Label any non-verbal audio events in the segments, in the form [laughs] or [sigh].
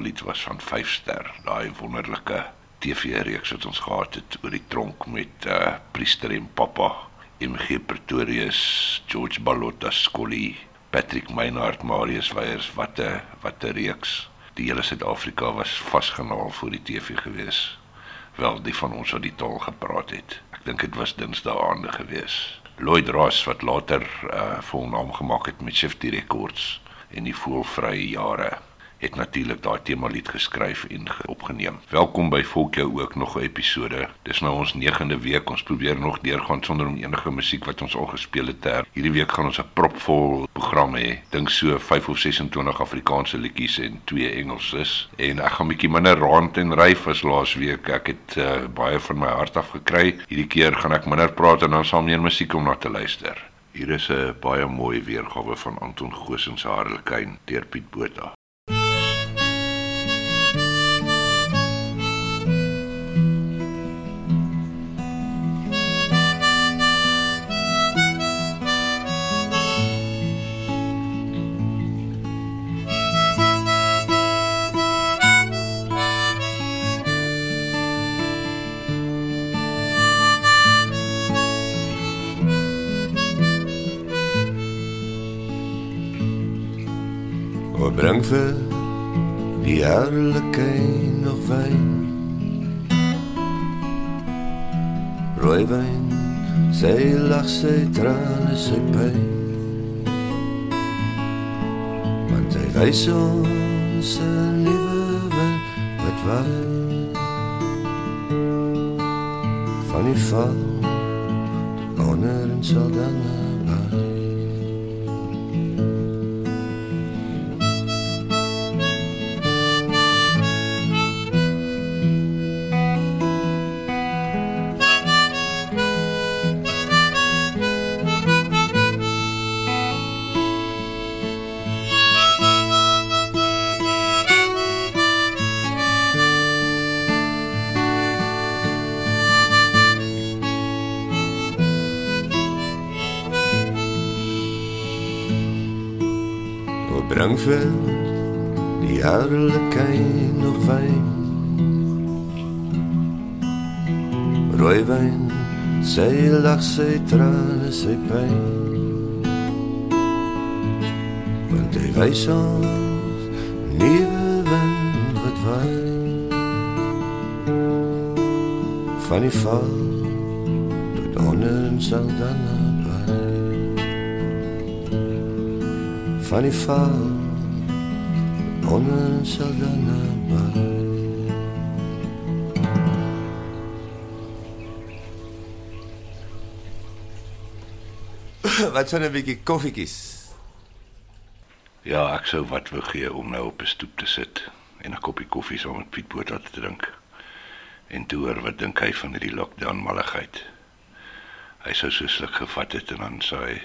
lied was van 5 ster, daai wonderlike TV-reeks wat ons gehad het oor die tronk met uh Priester en Pappa, MG Pretorius, George Balotta Scully, Patrick Meinhardt, Marius Weyers, wat 'n wat 'n reeks. Die hele Suid-Afrika was vasgenaal voor die TV gewees. Wel die van ons wat die taal gepraat het. Ek dink dit was Dinsdae aande gewees. Lloyd Ross wat later uh volnaam gemaak het met Shifty Records in die voelvrye jare het natuurlik daai tema lied geskryf en opgeneem. Welkom by Volk jou ook nog 'n episode. Dis nou ons 9de week. Ons probeer nog deurgaan sonder om enige musiek wat ons al gespeel het ter. Hierdie week gaan ons 'n propvol program hê. Dink so 5 of 26 Afrikaanse liedjies en 2 Engelses. En ek gaan 'n bietjie minder rond en ryf as laas week. Ek het uh, baie van my hart af gekry. Hierdie keer gaan ek minder praat en dan sal meer musiek om na te luister. Hier is 'n baie mooi weergawe van Anton Goosen se Harlekin deur Piet Botha. Vir die herlikheid nog wyn rooi wyn sy lag sy trane sy pyn want hy wys ons 'n nuwe wyn wat wag van die val onder en sal dan bring die herlikheid nog wyn. Rooi wyn sy lag sy trane sy pyn. Want hy wys ons nuwe wind wat waai. Van die val tot onder en sal dan van die val [laughs] sal dan naby Wat s'n 'n bietjie koffietjies? Ja, ek sou wat wou gee om nou op 'n stoep te sit en 'n koppie koffie saam met Piet Botha te drink. En toe hoor wat dink hy van hierdie lockdown malligheid. Hy sou so sluk gevat het en dan sê hy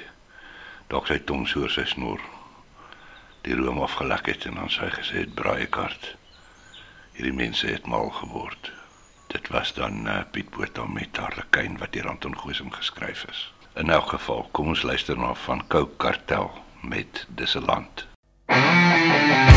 dalk sy tong so sy snor die room afgelak het en dan sy gesê het braaikart. Hierdie mense het mal geword. Dit was dan uh, Piet Botha met Harlekin wat deur Anton Goosen geskryf is. In elk geval, kom ons luister na van Coke Kartel met Dis 'n land. asseblief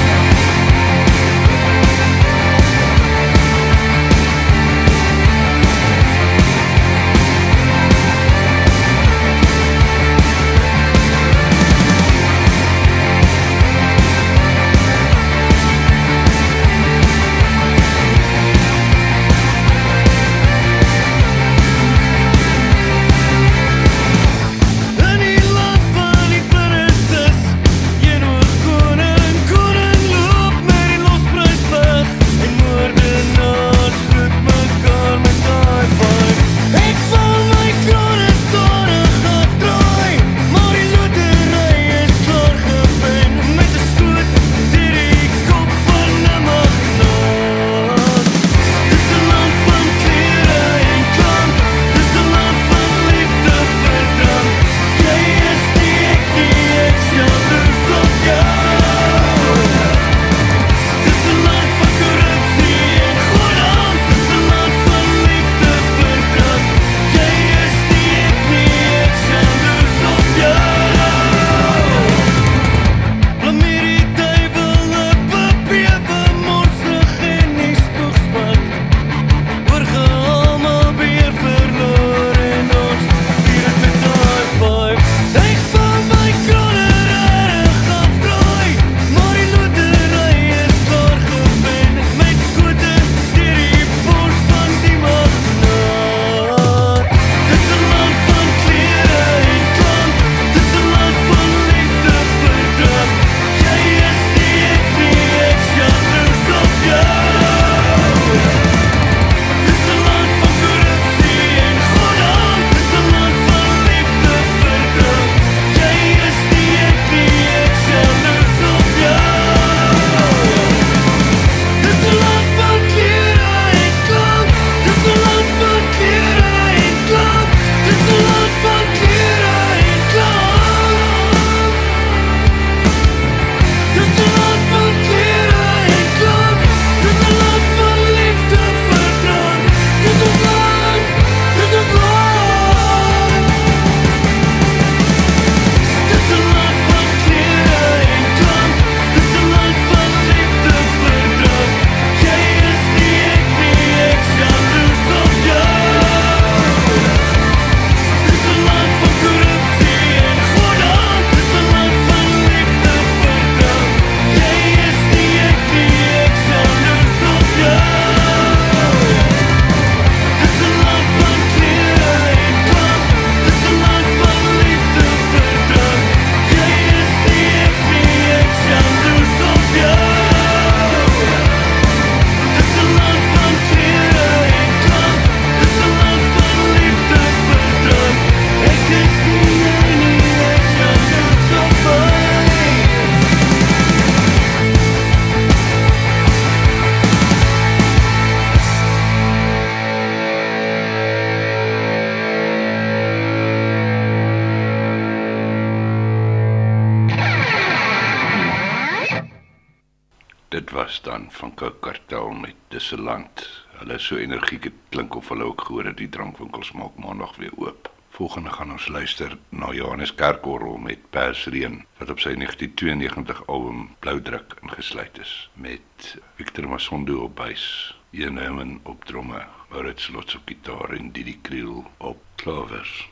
Volgende gaan ons luister na Johannes Kerkorrel met Persreën wat op sy 1992 album Bloudruk ingesluit is met Victor Masondo op buis, Ian Herman op dromme, Maurits Lots op gitaar en Didi Kriel op klavers.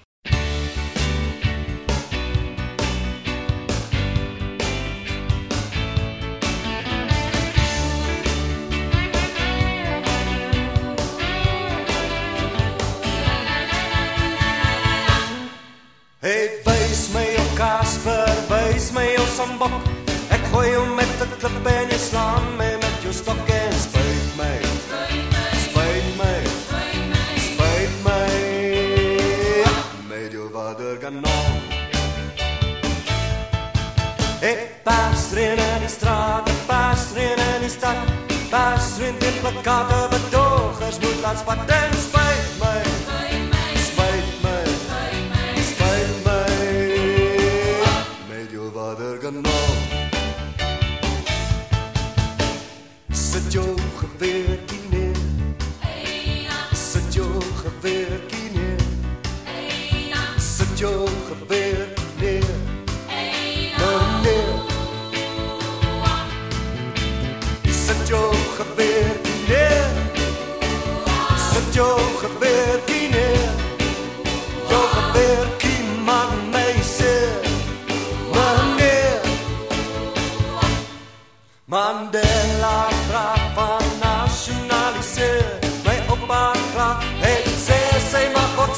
advocaten, betogers, moedlands, patents,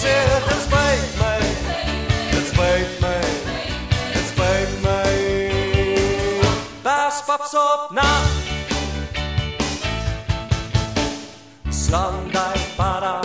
zit en spijt mij. Het spijt mij. Het spijt mij. Pas paps op na. Slang daar para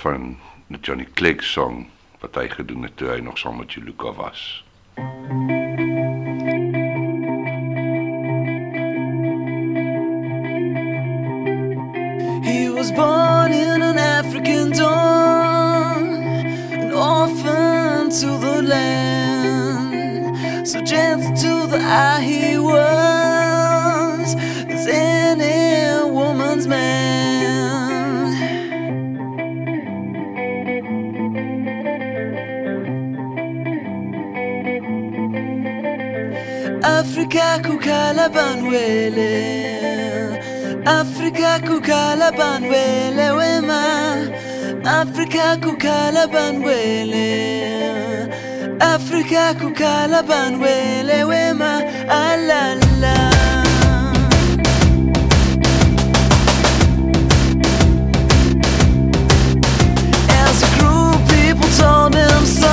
van die Johnny Clegg song wat hy gedoen het toe hy nog saam met Juluka was. Thank you. kukala banwele. Africa kukala banwele wema. Africa kukala banwele. Africa kukala banwele wema. Alala. As a group people told him so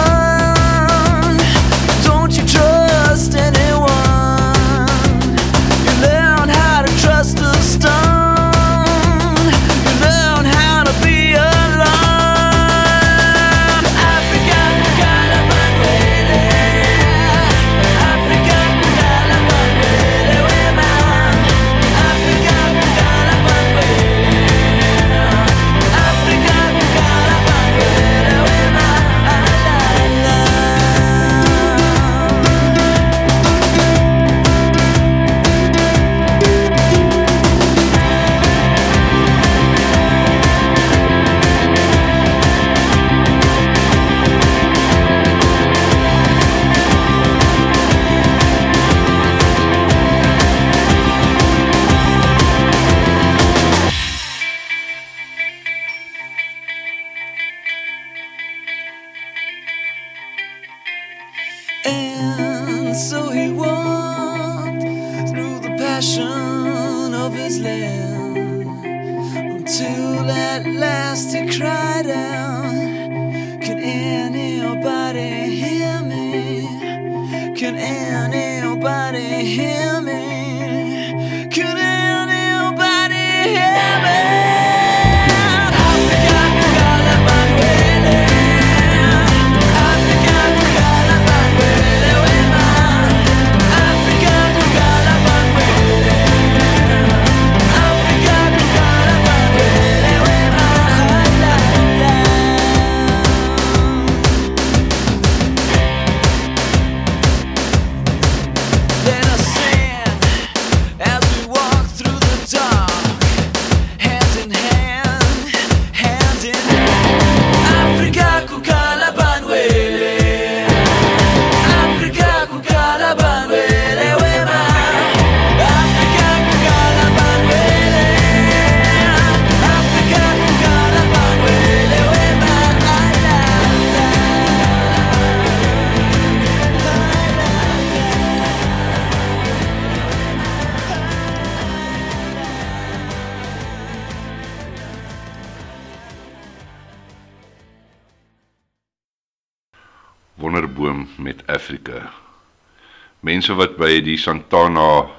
sê die Santana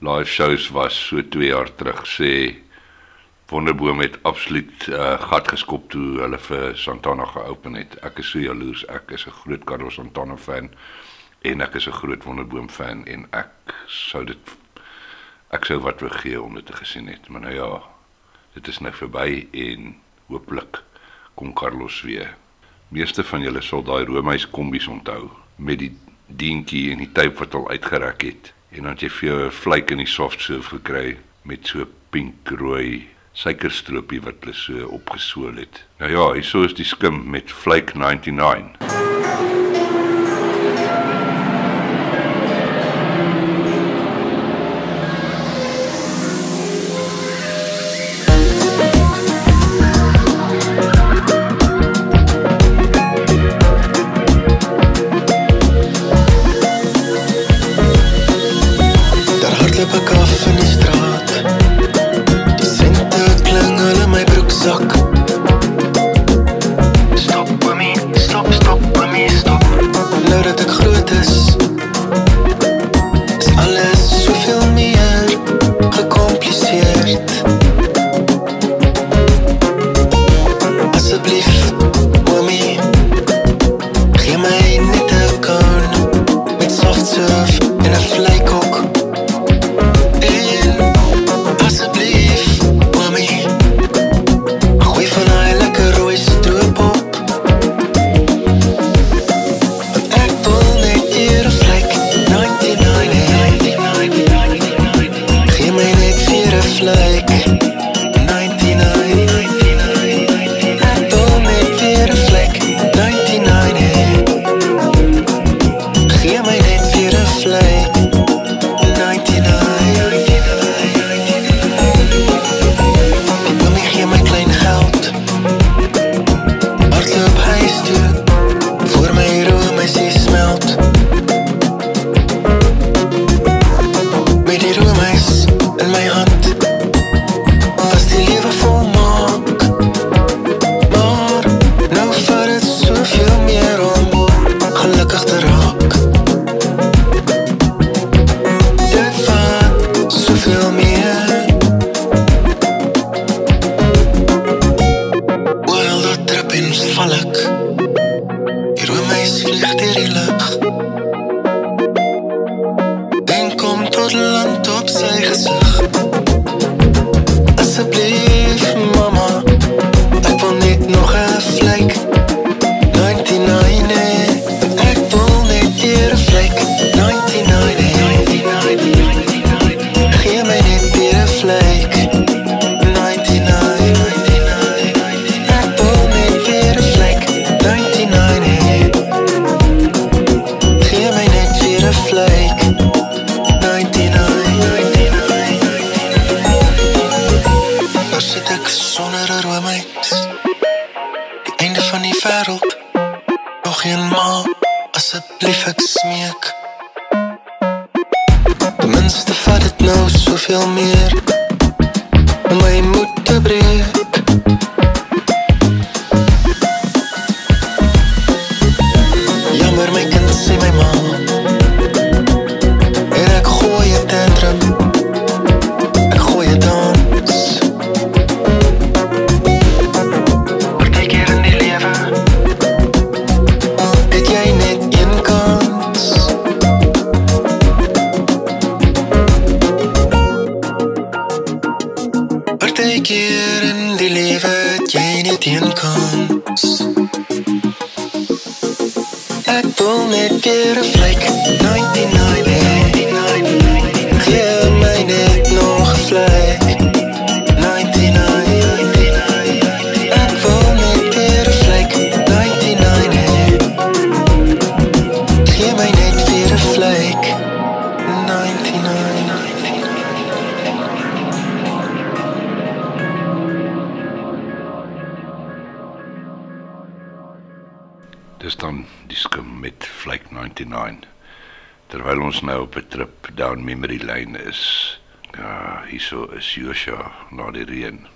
live shows was so 2 jaar terug sê Wonderboom het absoluut uh, gat geskop toe hulle vir Santana geopen het. Ek is so jaloers. Ek is 'n groot Carlos Santana fan en ek is 'n groot Wonderboom fan en ek sou dit ek sou wat wou gee om dit te gesien het. Maar nou ja, dit is nou verby en hooplik kom Carlos weer. Meeste van julle sal daai Romeis kombies onthou met die dientjie en die tape wat al uitgereg het en dan het jy vir jou 'n vleik in die soft serve gekry met so pink rooi suikerstroopie wat hulle so opgesool het. Nou ja, hierso is die skim met vleik 99.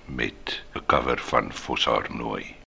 Met 'n cover van Fossar Nooi.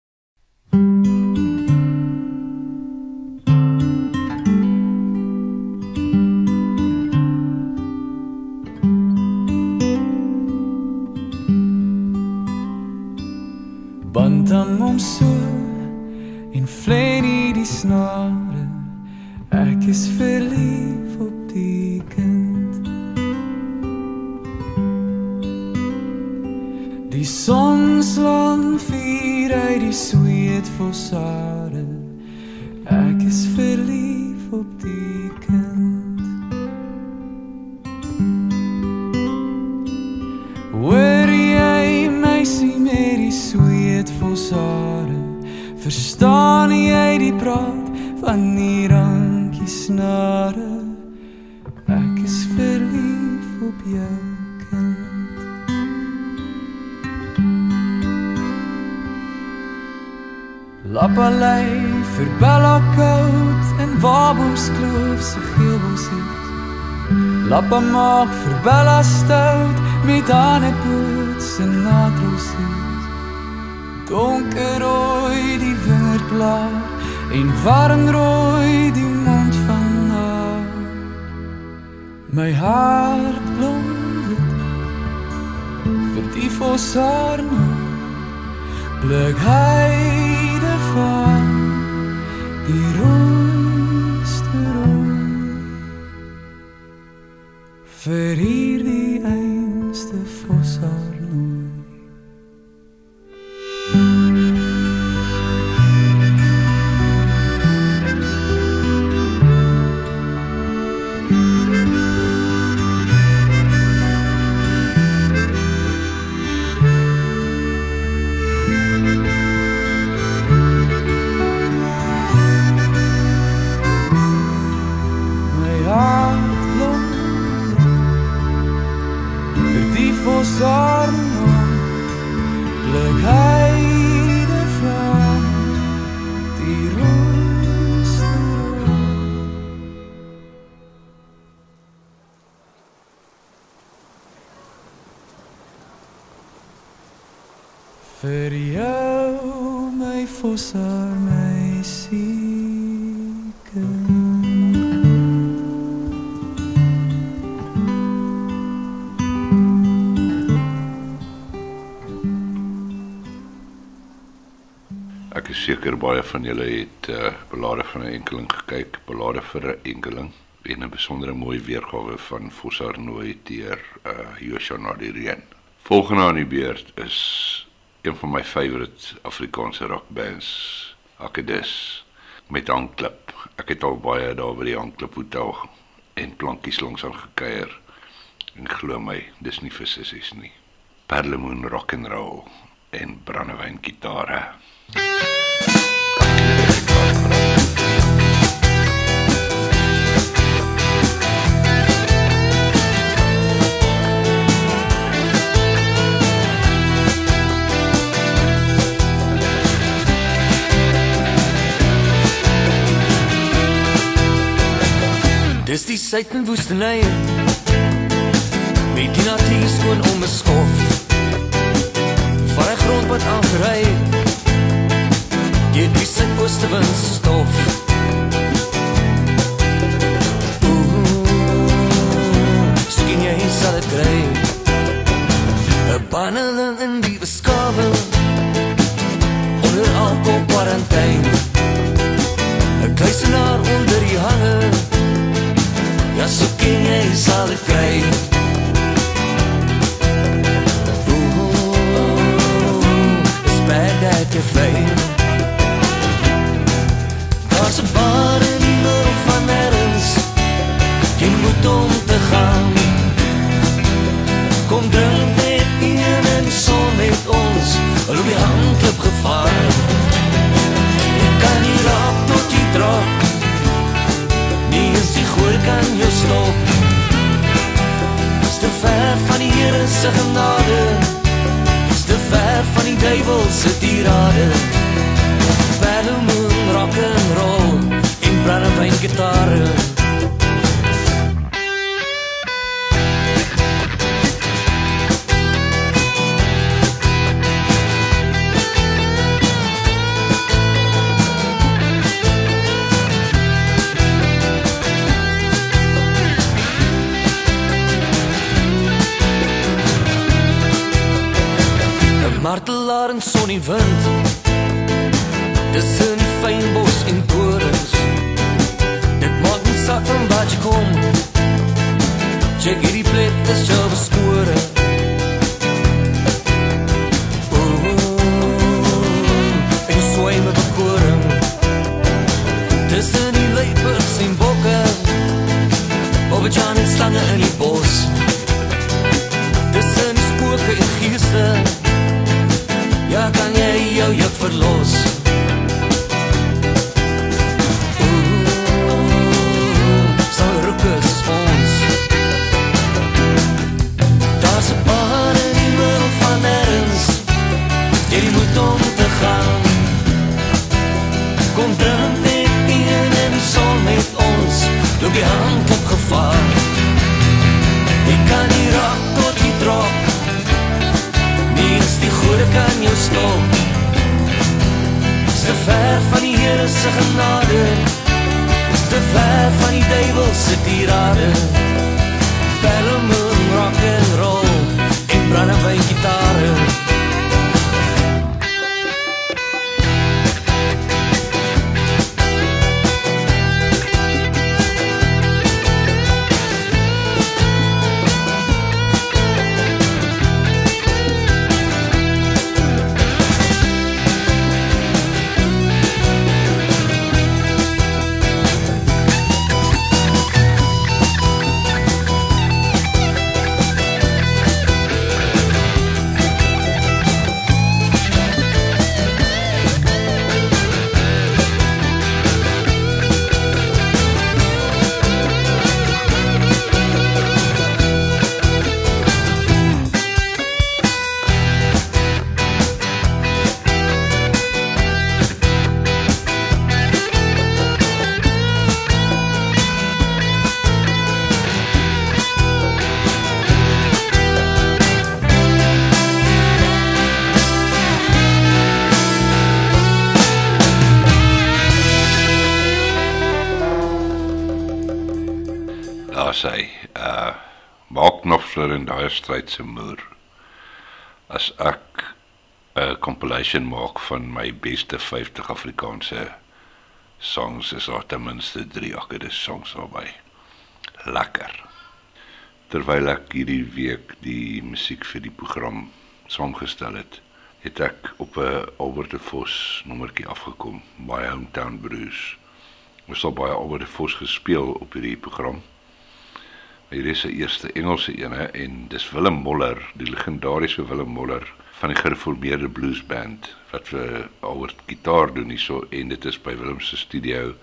Lappalei vir Bella koud in Waboomskloof se geelbosies Lappa maak vir Bella stout met hanepoets en natrosies Donker rooi die wingerdblaar en warm rooi die mond van haar. My hart blomwit vir die fossarno blik heide van die rooiste rooi baie van julle het uh, belade van 'n enkeling gekyk, belade vir 'n enkeling en 'n besondere mooi weergawe van Fossar Nooi deur uh, Joshua na die reën. Volgende aan die beurt is een van my favourite Afrikaanse rockbands, Akedus met Hangklip. Ek het al baie daar by die Hangklip hotel en plankies langs aan gekuier. En glo my, dis nie vir sissies nie. Perlemoen rock and roll en brandewyn gitare. Dis die suidend woestynye. Met die natuur skoon onbeskof. Van 'n grondpad afry. Jy se stof. Ooh, Skien jy sal dit kry. 'n Banneling in die beskawe. Onder alkohol quarantaine. 'n Kluisenaar onder die hange. Ja, so ken jy sal dit kry. Ooh, it's bad that you're fame. Daar's 'n bar in die middel van nêrens. Jy moet om te gaan. Kom drink met een en son met ons. Loop die handklip gevaar. Jy kan nie raak tot jy drop. Nie eens die goeie kan jou stop. Is te ver van die Here se genade. Is te ver van die duiwel se tirade. Battle moon rock and roll in brandewyn stryd se moer. As ek 'n compilation maak van my beste 50 Afrikaanse songs is daar ten minste 3 akkede songs daarbey. Lekker. Terwyl ek hierdie week die musiek vir die program saamgestel het, het ek op 'n Albert de Vos nommertjie afgekom, My Hometown Blues. Ons het baie Albert de Vos gespeel op hierdie program. Hier is 'n eerste Engelse ene en dis Willem Moller, die legendariese Willem Moller van die gereformeerde bluesband wat vir Albert gitaar doen hierso en dit is by Willem se studio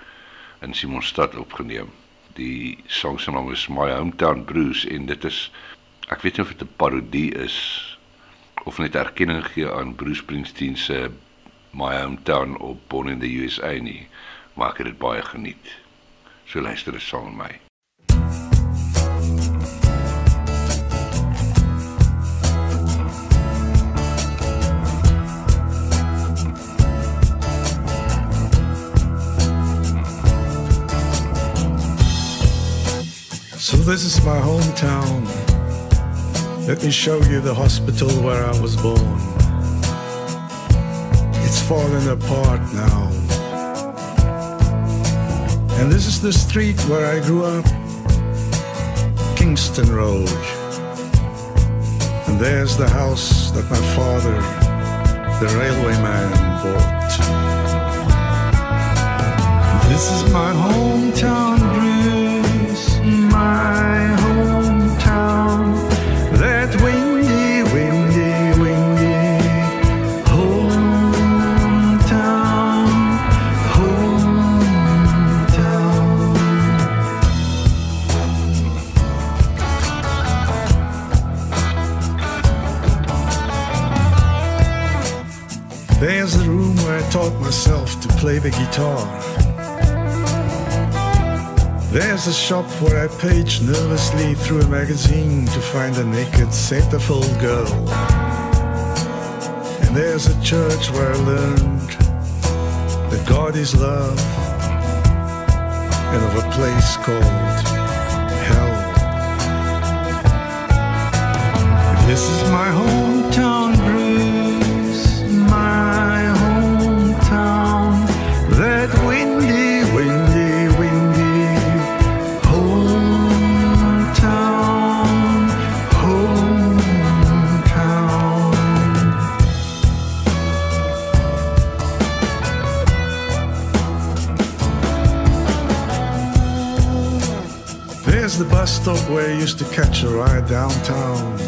in Simonstad opgeneem. Die song se naam is My Hometown Blues en dit is ek weet nie of dit 'n parodie is of net erkenning gee aan Bruce Springsteen se My Hometown op Born in the USA nie, maar ek het dit baie geniet. So luister dit saam met my. This is my hometown. Let me show you the hospital where I was born. It's fallen apart now. And this is the street where I grew up, Kingston Road. And there's the house that my father, the railwayman, bought. This is my hometown, myself to play the guitar. There's a shop where I page nervously through a magazine to find a naked centerfold girl. And there's a church where I learned that God is love and of a place called hell. This is my hometown, There's stop where I used to catch a ride downtown.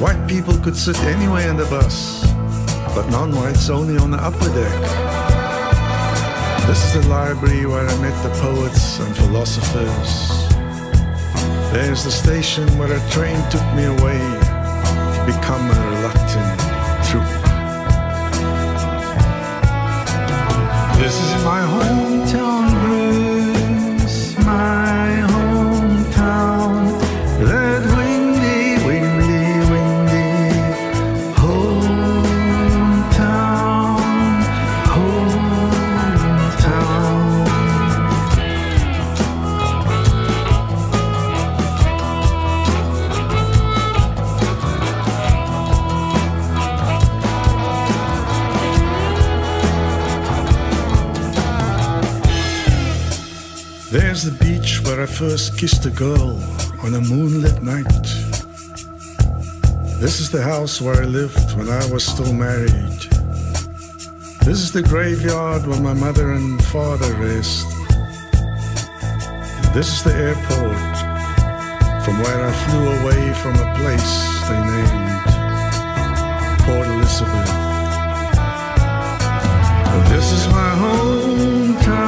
White people could sit anywhere in the bus, but non-whites only on the upper deck. This is the library where I met the poets and philosophers. There's the station where a train took me away to become a kissed a girl on a moonlit night. This is the house where I lived when I was still married. This is the graveyard where my mother and father rest. This is the airport from where I flew away from a place they named Port Elizabeth. This is my hometown,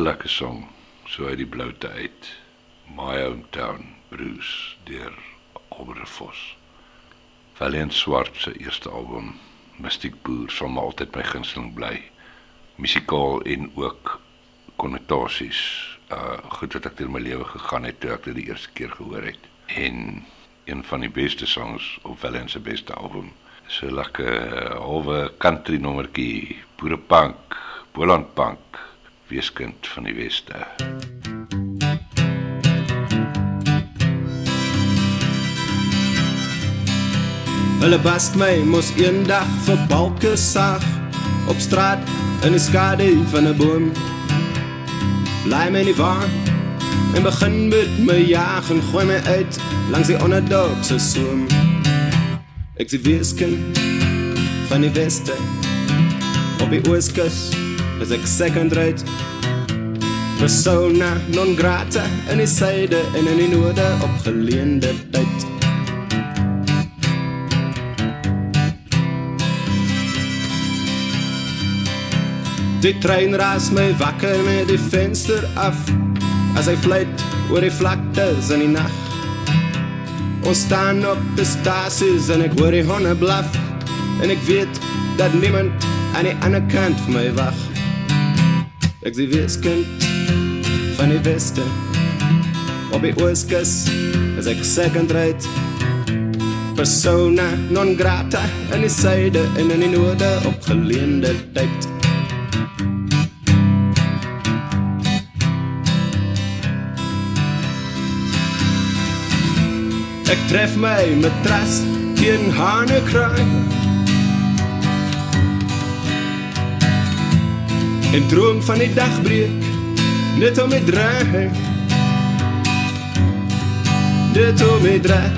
lekker song, so uit die bloute uit. My hometown Bruce deur Albert Vos. Valiant Swart se eerste album, Mystiek Boer, sal maar altyd my gunsteling bly. Musikaal en ook konnotasies. Uh goed wat ek deur my lewe gegaan het toe ek dit die eerste keer gehoor het. En een van die beste songs op Valiant se beste album. So lekker halwe country nommertjie, boerepunk, Boland punk, weeskind van die weste. Hulle bast my mos eendag vir balke sag op straat in die skadu van 'n boom. Bly my nie waar en begin met my jag en gooi my uit langs die onderdop se soem. Ek sien weeskind van die weste op die ooskus is ek second rate. Persona non grata in die suide en in die noorde op geleende tyd. Die trein raas my wakker met die venster af as hy fluit oor die vlaktes in die nag Ons staan op die stasies en ek hoor die honde blaf En ek weet dat niemand aan die ander kant van my wag Ek sien weeskind van die weste. Op die ooskus is ek second rate. Persona non grata in die suide en in die noorde op geleende tyd. Ek tref my matras teen hane kraai En droom van die dagbreek Net om my draai Net om my draai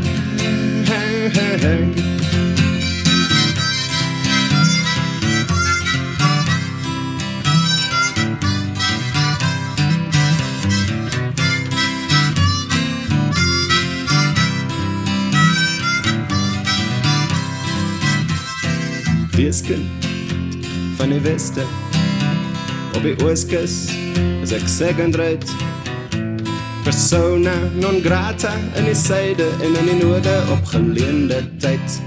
Weeskind van die weste Op die ooskus is ek second rate. Persona non grata in die suide en in die noorde op geleende tyd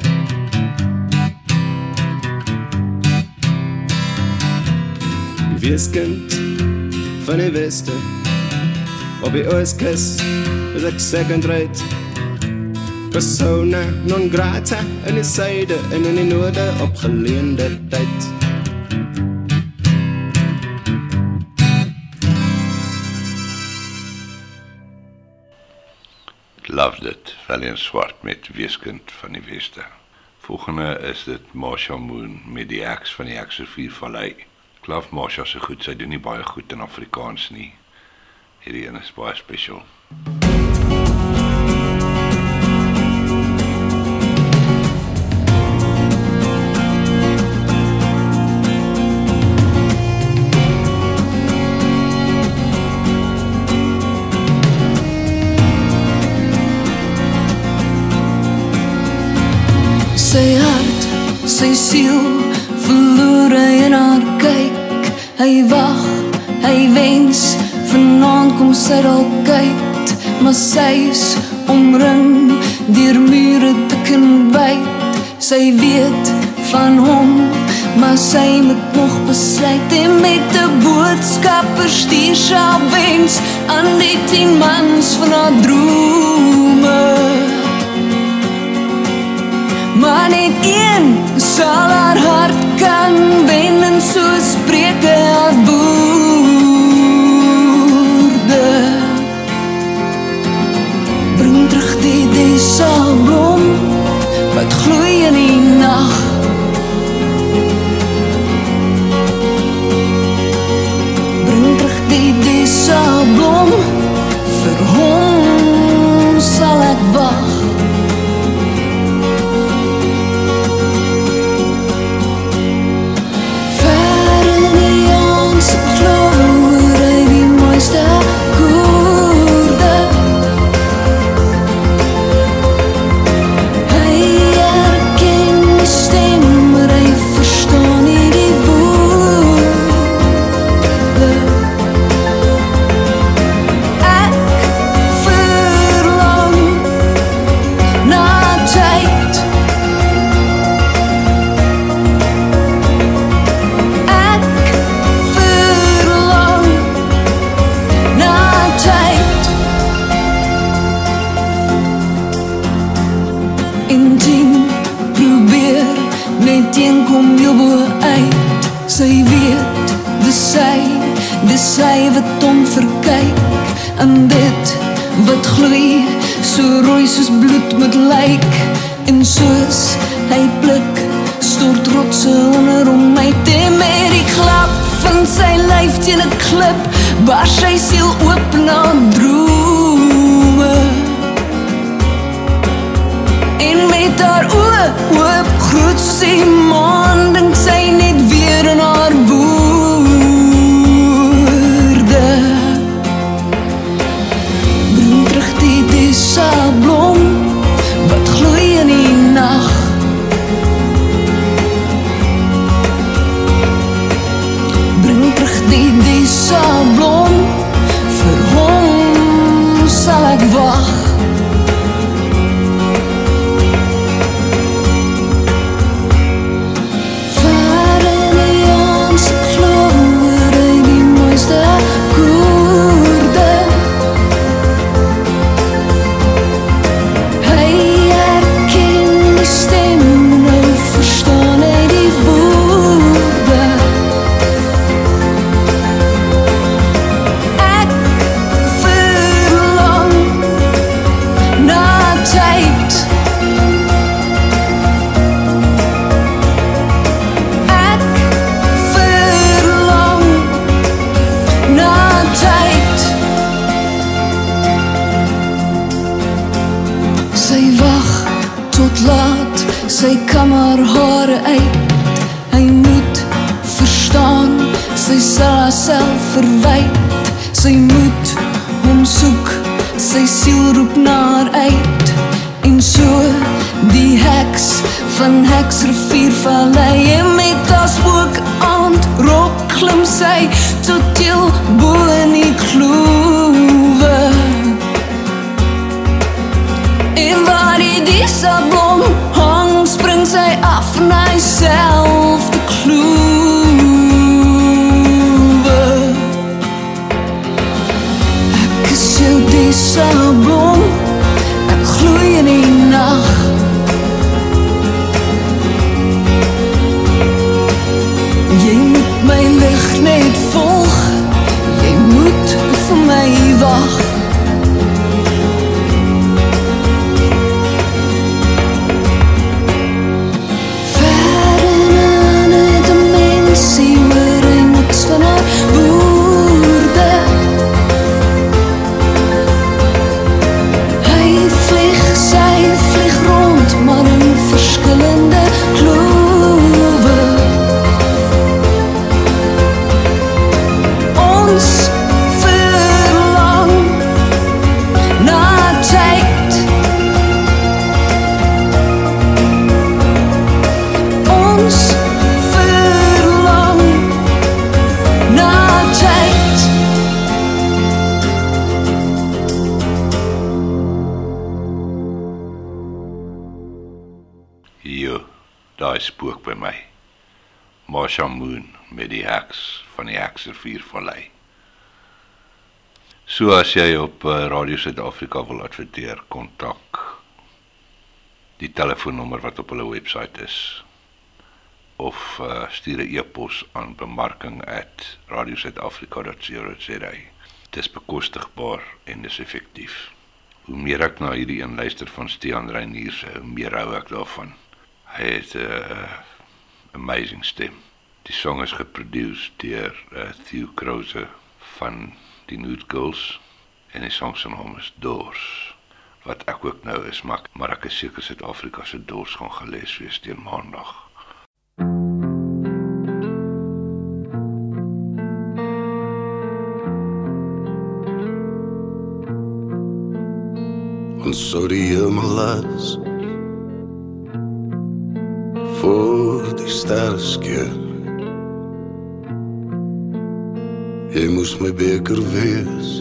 Weeskind van die weste. Op die ooskus is ek second rate. Persona non grata in die suide en in die noorde op geleende tyd Love dit. Valiant Swart met Weeskind van die Weste. Volgende is dit Marsha Moon met die Axe van die Axe Vier Vallei. Love Marsha se goed. Sy doen nie baie goed in Afrikaans nie. Hierdie een is baie spesiaal. sy sy dalk kyk, maar sy's omring deur mure dik en wyd. Sy weet van hom, maar sy moet nog besluit en met 'n boodskap verstuur sy haar wens aan die 10 mans van haar drome. Maar net een sal haar hart kan wen en so spreek haar woorde. Die desablom wat gloei in die nag. Bring terug die desablom vir hom sal ek wag. Moet lyk En soos hy blik stort rotse onder om my te met die klap van sy lyf teen 'n klip bars sy siel oop na droe En met haar oë oop groet sy maan dink sy net weer in haar as jy op uh, Radio Suid-Afrika wil adverteer, kontak die telefoonnommer wat op hulle webwerf is of uh, stuur 'n e-pos aan bemarking@radiosuidafrika.co.za. Dit is bekostigbaar en dis effektief. Hoe meer ek na hierdie een luister van Stean Reinier se, hoe meer hou ek daarvan. Hy het 'n uh, amazing stem. Die song is geproduseer deur uh, Theo Krause van die Nude Girls en die song se naam is Doors. Wat ek ook nou is, maar, maar ek is seker Suid-Afrika se Doors gaan gelees wees teen Maandag. Ons sou die hemel las Voor die sterre skeur Jy moes my beker wees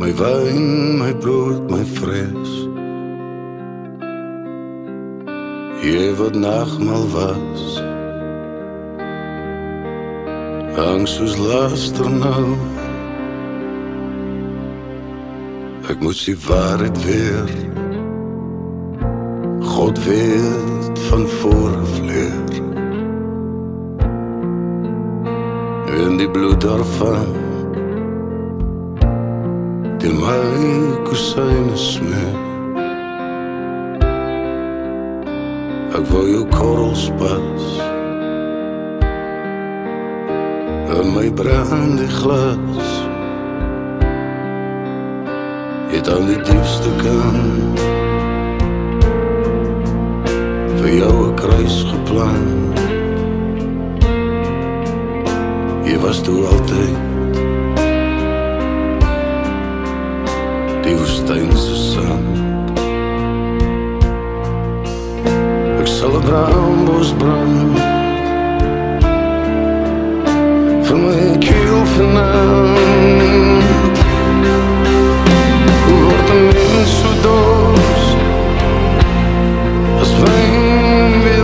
My wyn, my brood, my vlees Jy wat nagmaal was. Hang soos laster nou. Ek moet die waarheid weer. God weet van voor vleer En die bloed daarvan Teen my kusyne smeer Ek wou jou korrels pas In my brande glas. Het aan die diepste kant Vir jou 'n kruis geplan Jy was toe altyd Die woestyn se sand Ek sal 'n brambos brand Vir my keel vanaand Hoe word 'n mens so doos As wyn weer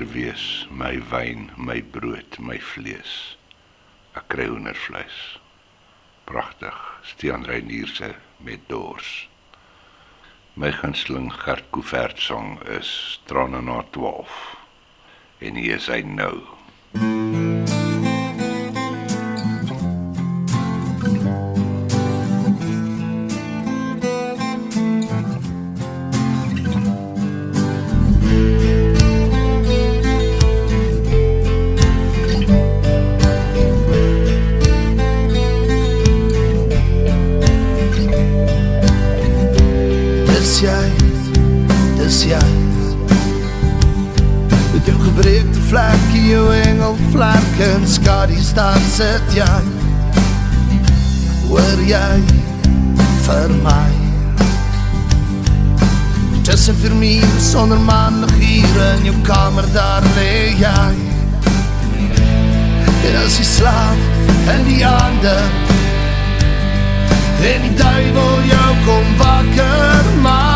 beker wees, my wyn, my brood, my vlees. Ek kry hoendervleis. Pragtig. Stean Reinierse met dors. My gunsteling Gert Couvert song is Trane na 12. En hier is hy nou. Jy, dis jy Met jou gebreekte vlekkie, jou engel vlek en skadies daar sit jy Hoor jy vir my Tussen vir my, sonder maandag hier in jou kamer daar lee jy En as jy slaap in die ander En die duivel jou kom wakker maak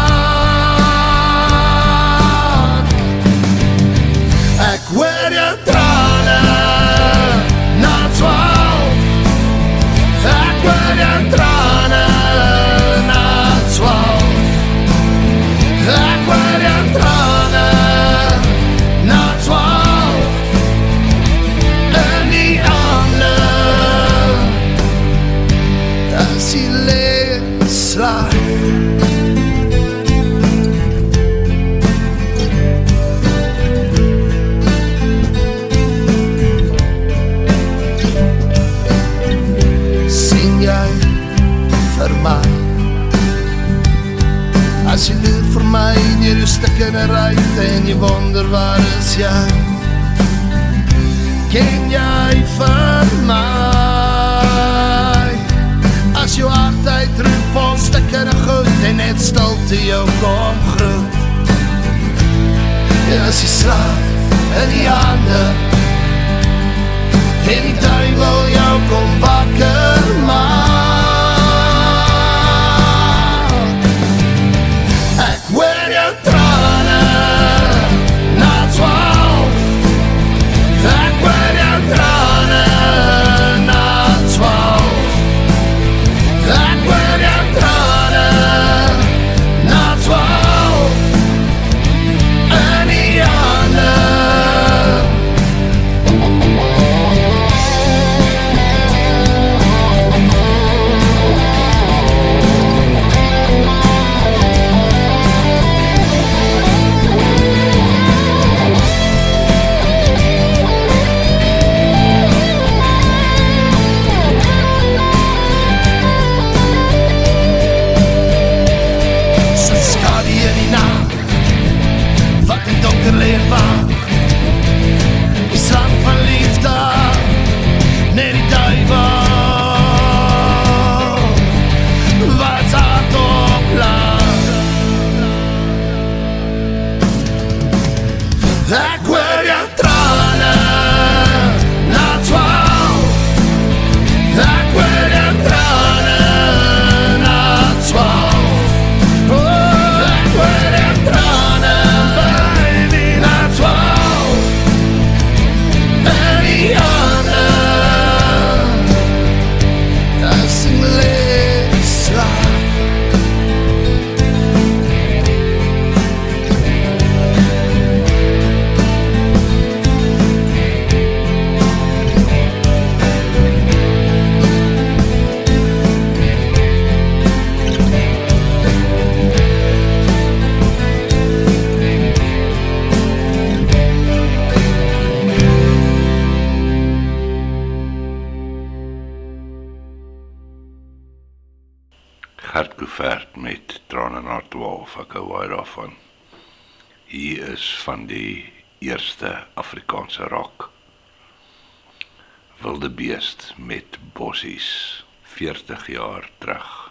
Lyssna rajt en je wonder waar is jij? Ken jij van mij? Als je altijd terug van stekker en goed en het stelt je ook om groot. Ja, als je slaapt en die handen en die duivel jou komt wakker. na 12, ek hou baie daarvan. Hier is van die eerste Afrikaanse rock. Wilde beest met bossies 40 jaar terug.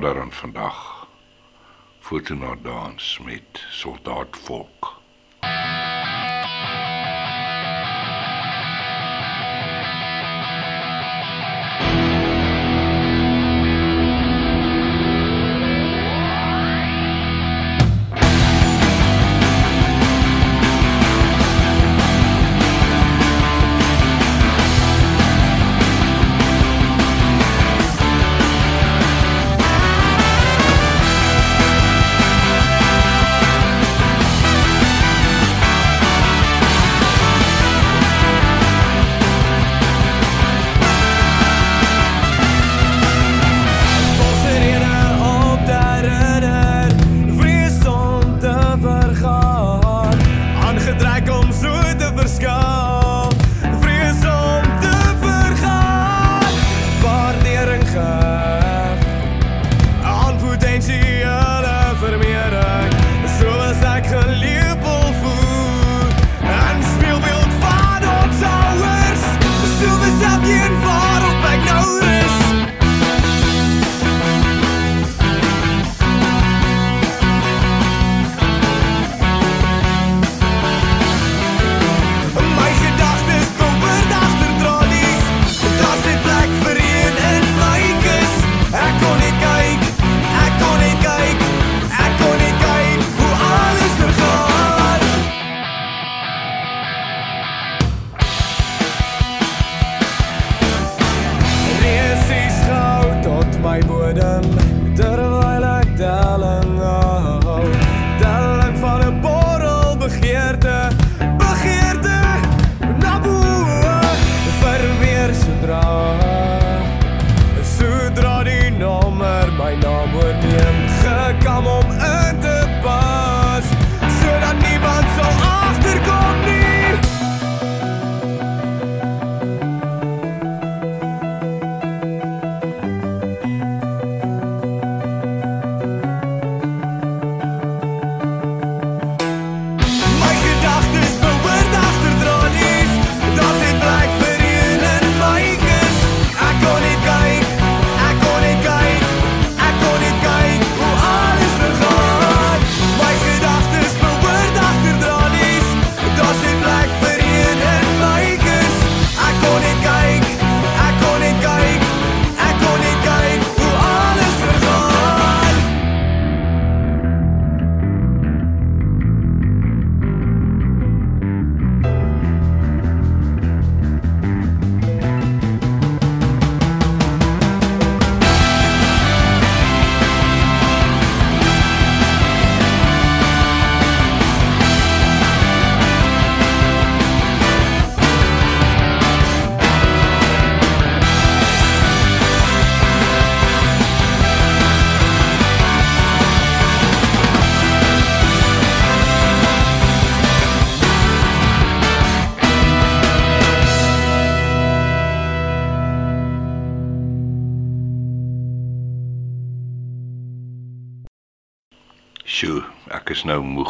nader aan vandag. Fortuna dans met soldaat volk.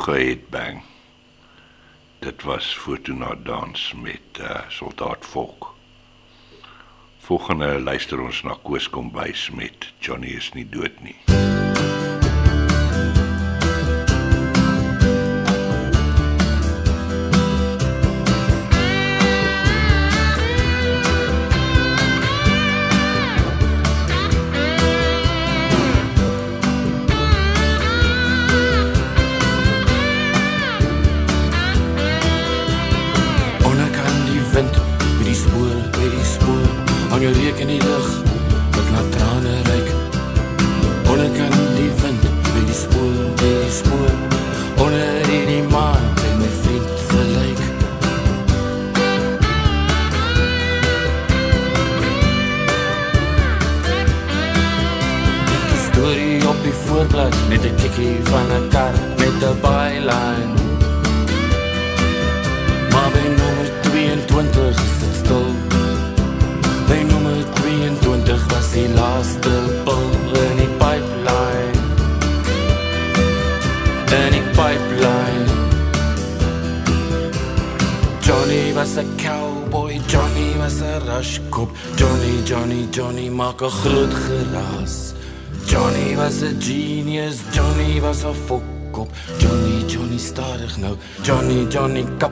vroeë headbang. Dit was Fortuna dans met uh, Soldaat Volk. Volgende luister ons na Koos Kombuis met Johnny is nie dood nie. Maak 'n groot geraas. Johnny was 'n genius, Johnny was 'n fokkop. Johnny, Johnny stadig nou. Johnny, Johnny kap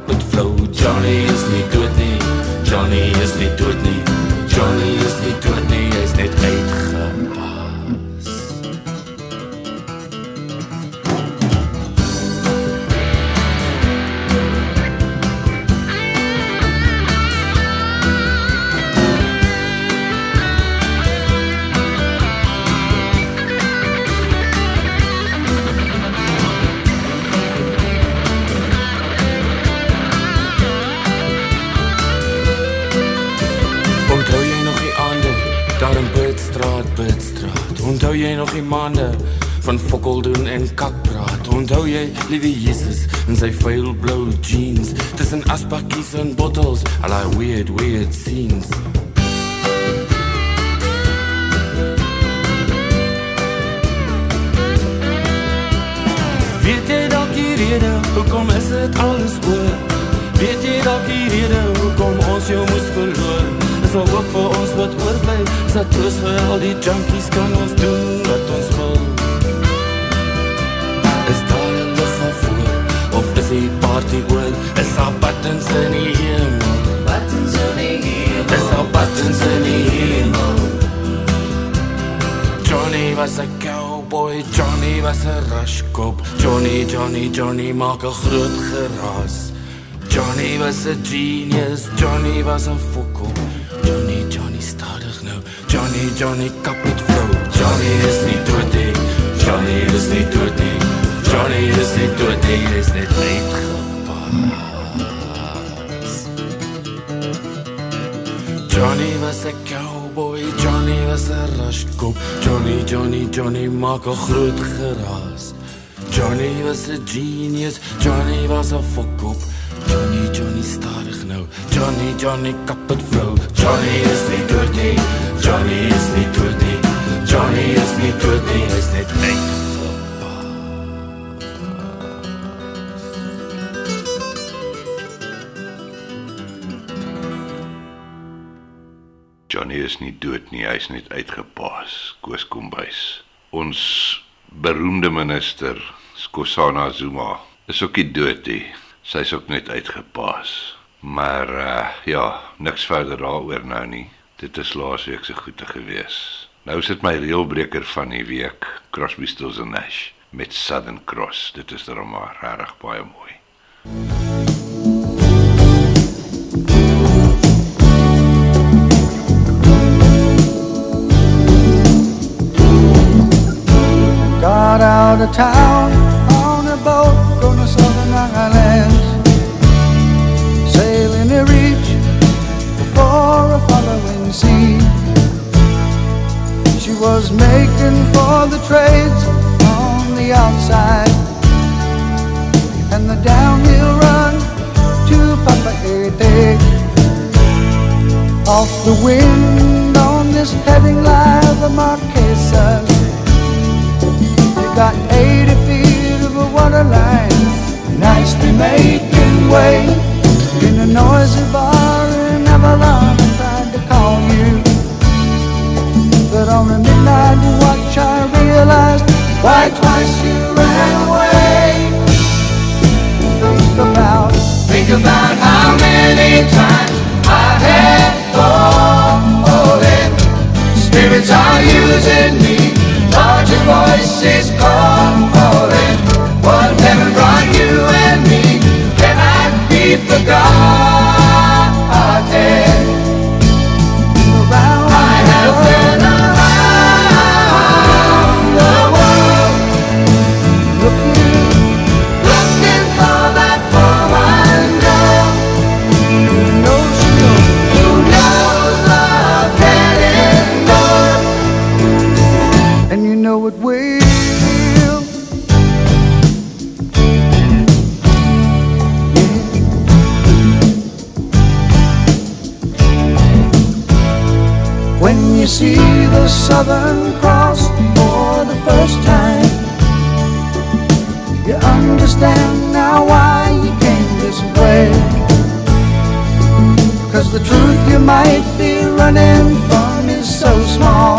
Johnny, kap het flow. Johnny is nie dood nie. Johnny is nie dood nie. Johnny is nie dood nie, hy is net uitgepas. Johnny is nie dood nie, hy's net uitgepaas. Koos Kombuis. Ons beroemde minister, Skosana Zuma, is ook nie dood nie. Sy's ook net uitgepaas. Maar uh ja, niks verder daaroor nou nie. Dit is laasweek se goeie gewees. Nou is dit my reëlbreker van die week, Crosby, Stills and Nash met Southern Cross. Dit is dan maar regtig baie mooi. Got out of town making for the trades on the outside. And the downhill run to Papa Ete. Off the wind on this heading line, the Marquesas. You got 80 feet of a water line, nicely making way in a noisy bar but on the midnight watch I realized why twice you ran away. Think about, think about how many times I had fallen. Spirits are using me. Larger voices calling. What heaven brought you and me cannot be forgotten. The Southern Cross for the first time, you understand now why you came this way. Cause the truth you might be running from is so small,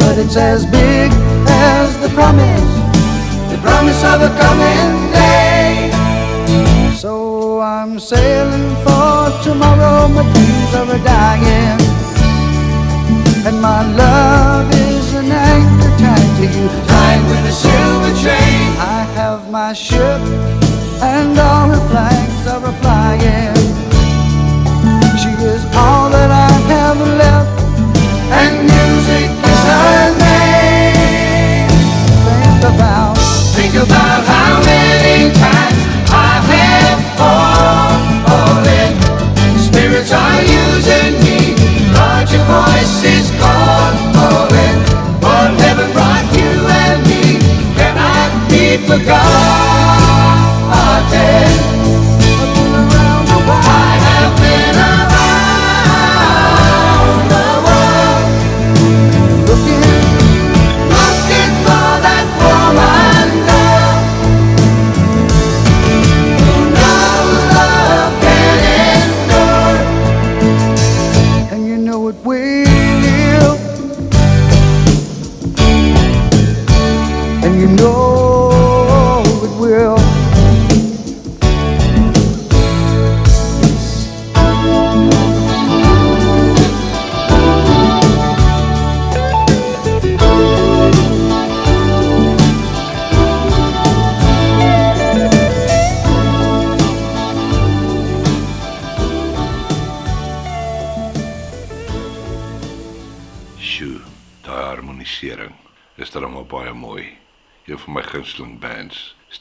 but it's as big as the promise, the promise of a coming day. So I'm sailing for tomorrow, my dreams are dying, and my love is an anchor tied to you, tied with a silver chain. I have my ship, and all her flags are a flying. She is all that I have left, and music is her name. Think about, think about how many times is calling. For heaven brought you and me, be forgotten.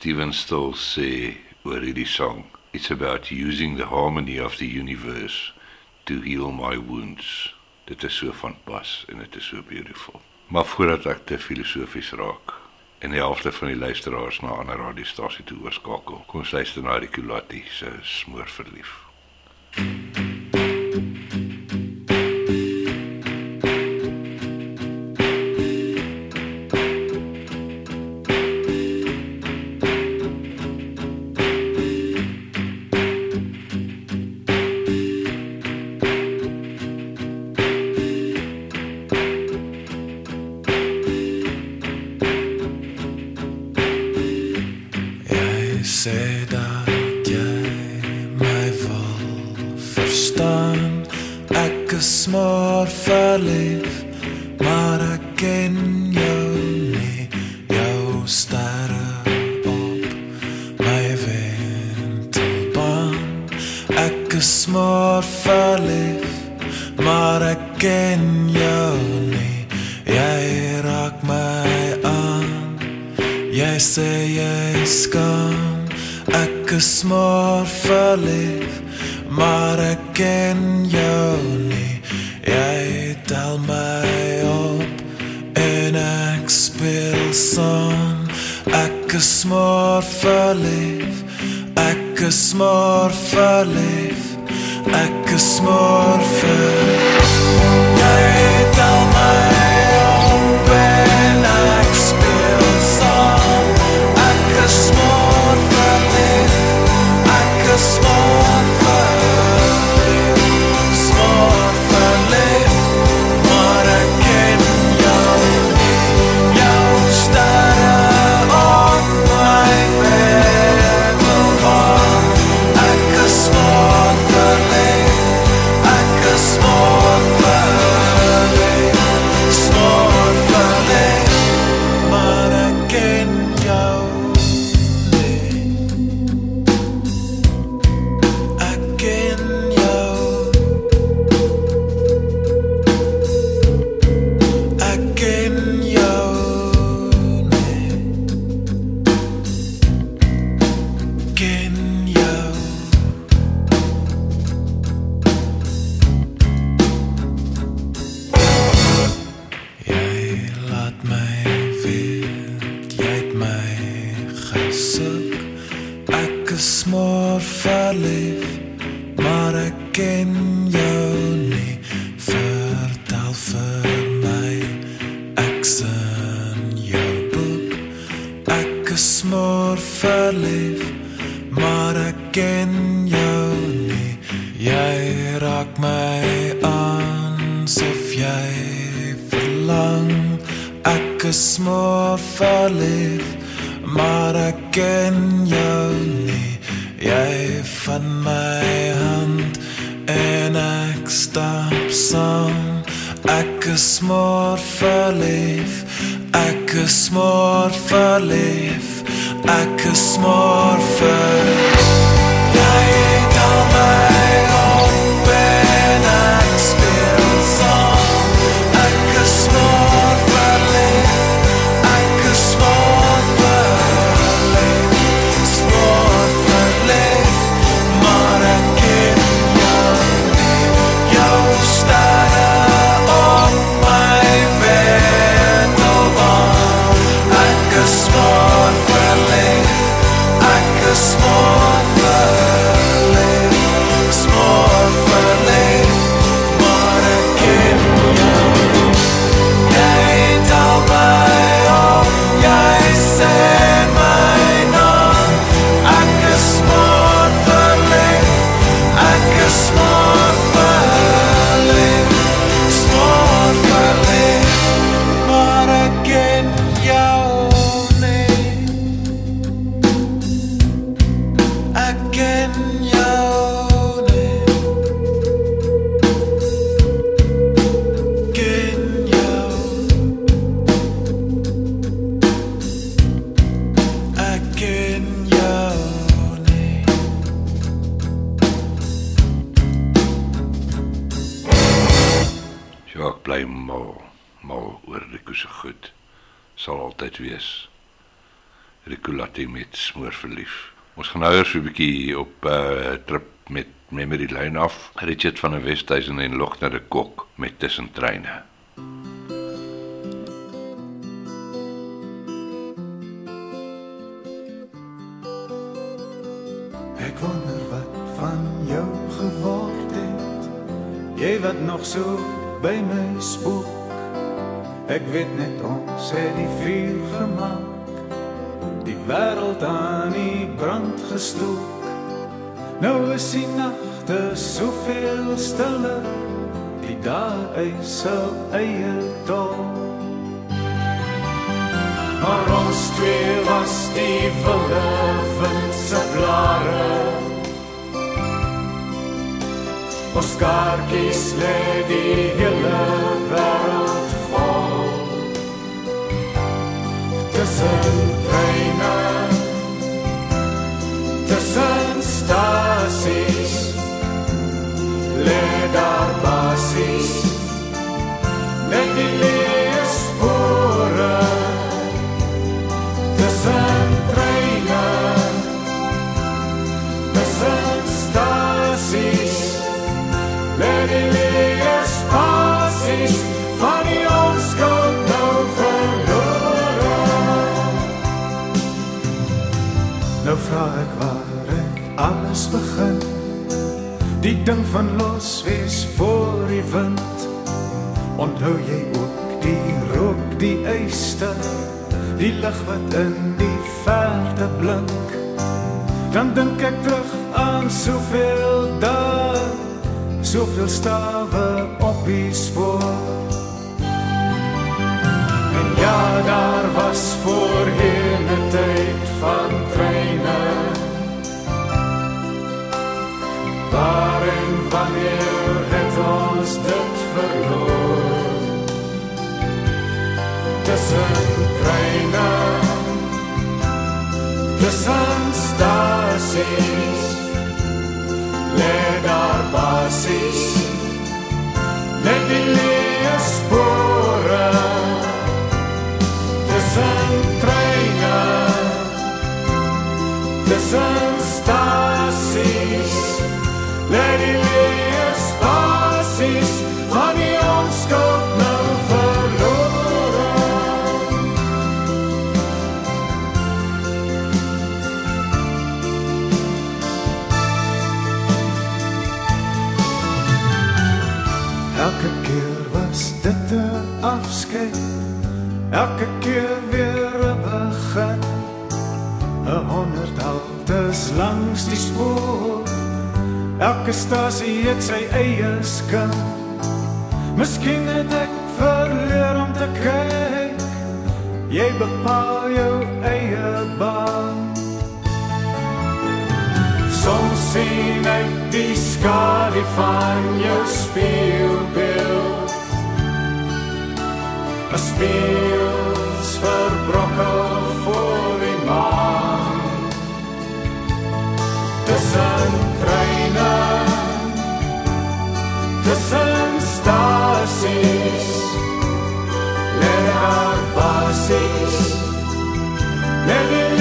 Steven Still sê oor hierdie song, it's about using the harmony of the universe to heal my wounds. Dit is so van pas en dit is so beautiful. Maar voordat ek te filosofies raak en die helfte van die luisteraars na 'n ander radiostasie toe oorskakel, kom ons luister na Kulati se smoor verlief. Jy Ek is maar verlief Ek is maar verlief Ek is maar verlief verlief. Ons gaan nou eers so 'n bietjie op 'n uh, trip met Memory Lane af. Richard van der Westhuizen en Logner de Kok met tussen treine. Ek wonder wat van jou geword het. Jy wat nog so by my spook. Ek weet net ons het die vuur gemaak. Die wêreld aan die brand gestook. Nou is die nagte soveel stiller. Die dae is so eie dol. Maar ons twee was die wilde wind se blare Ons kaartjies lê die hele wêreld vol Tussen Net die leë spore Tussen treine Tussen stasies Let die leë spasies Van die onskuld nou verlore Nou vraag ek waar het alles begin? Die ding van los wees voor die wind Onthou jy ook die rook, die eister Die lig wat in die verte blink? Dan dink ek terug aan soveel dae Soveel stawe op die spoor. En ja, daar was voorheen 'n tyd van treine. Waar en wanneer het ons dit verloor Tussen treine. Tussen stasies die spoor. Elke stasie het sy eie skink. Miskien het ek verleer om te kyk. Jy bepaal jou eie baan. Soms sien ek die skadu van jou spieelbeeld. 'n Spieels verbrokkel Tussen treine, tussen stasies, lê daar basies, lê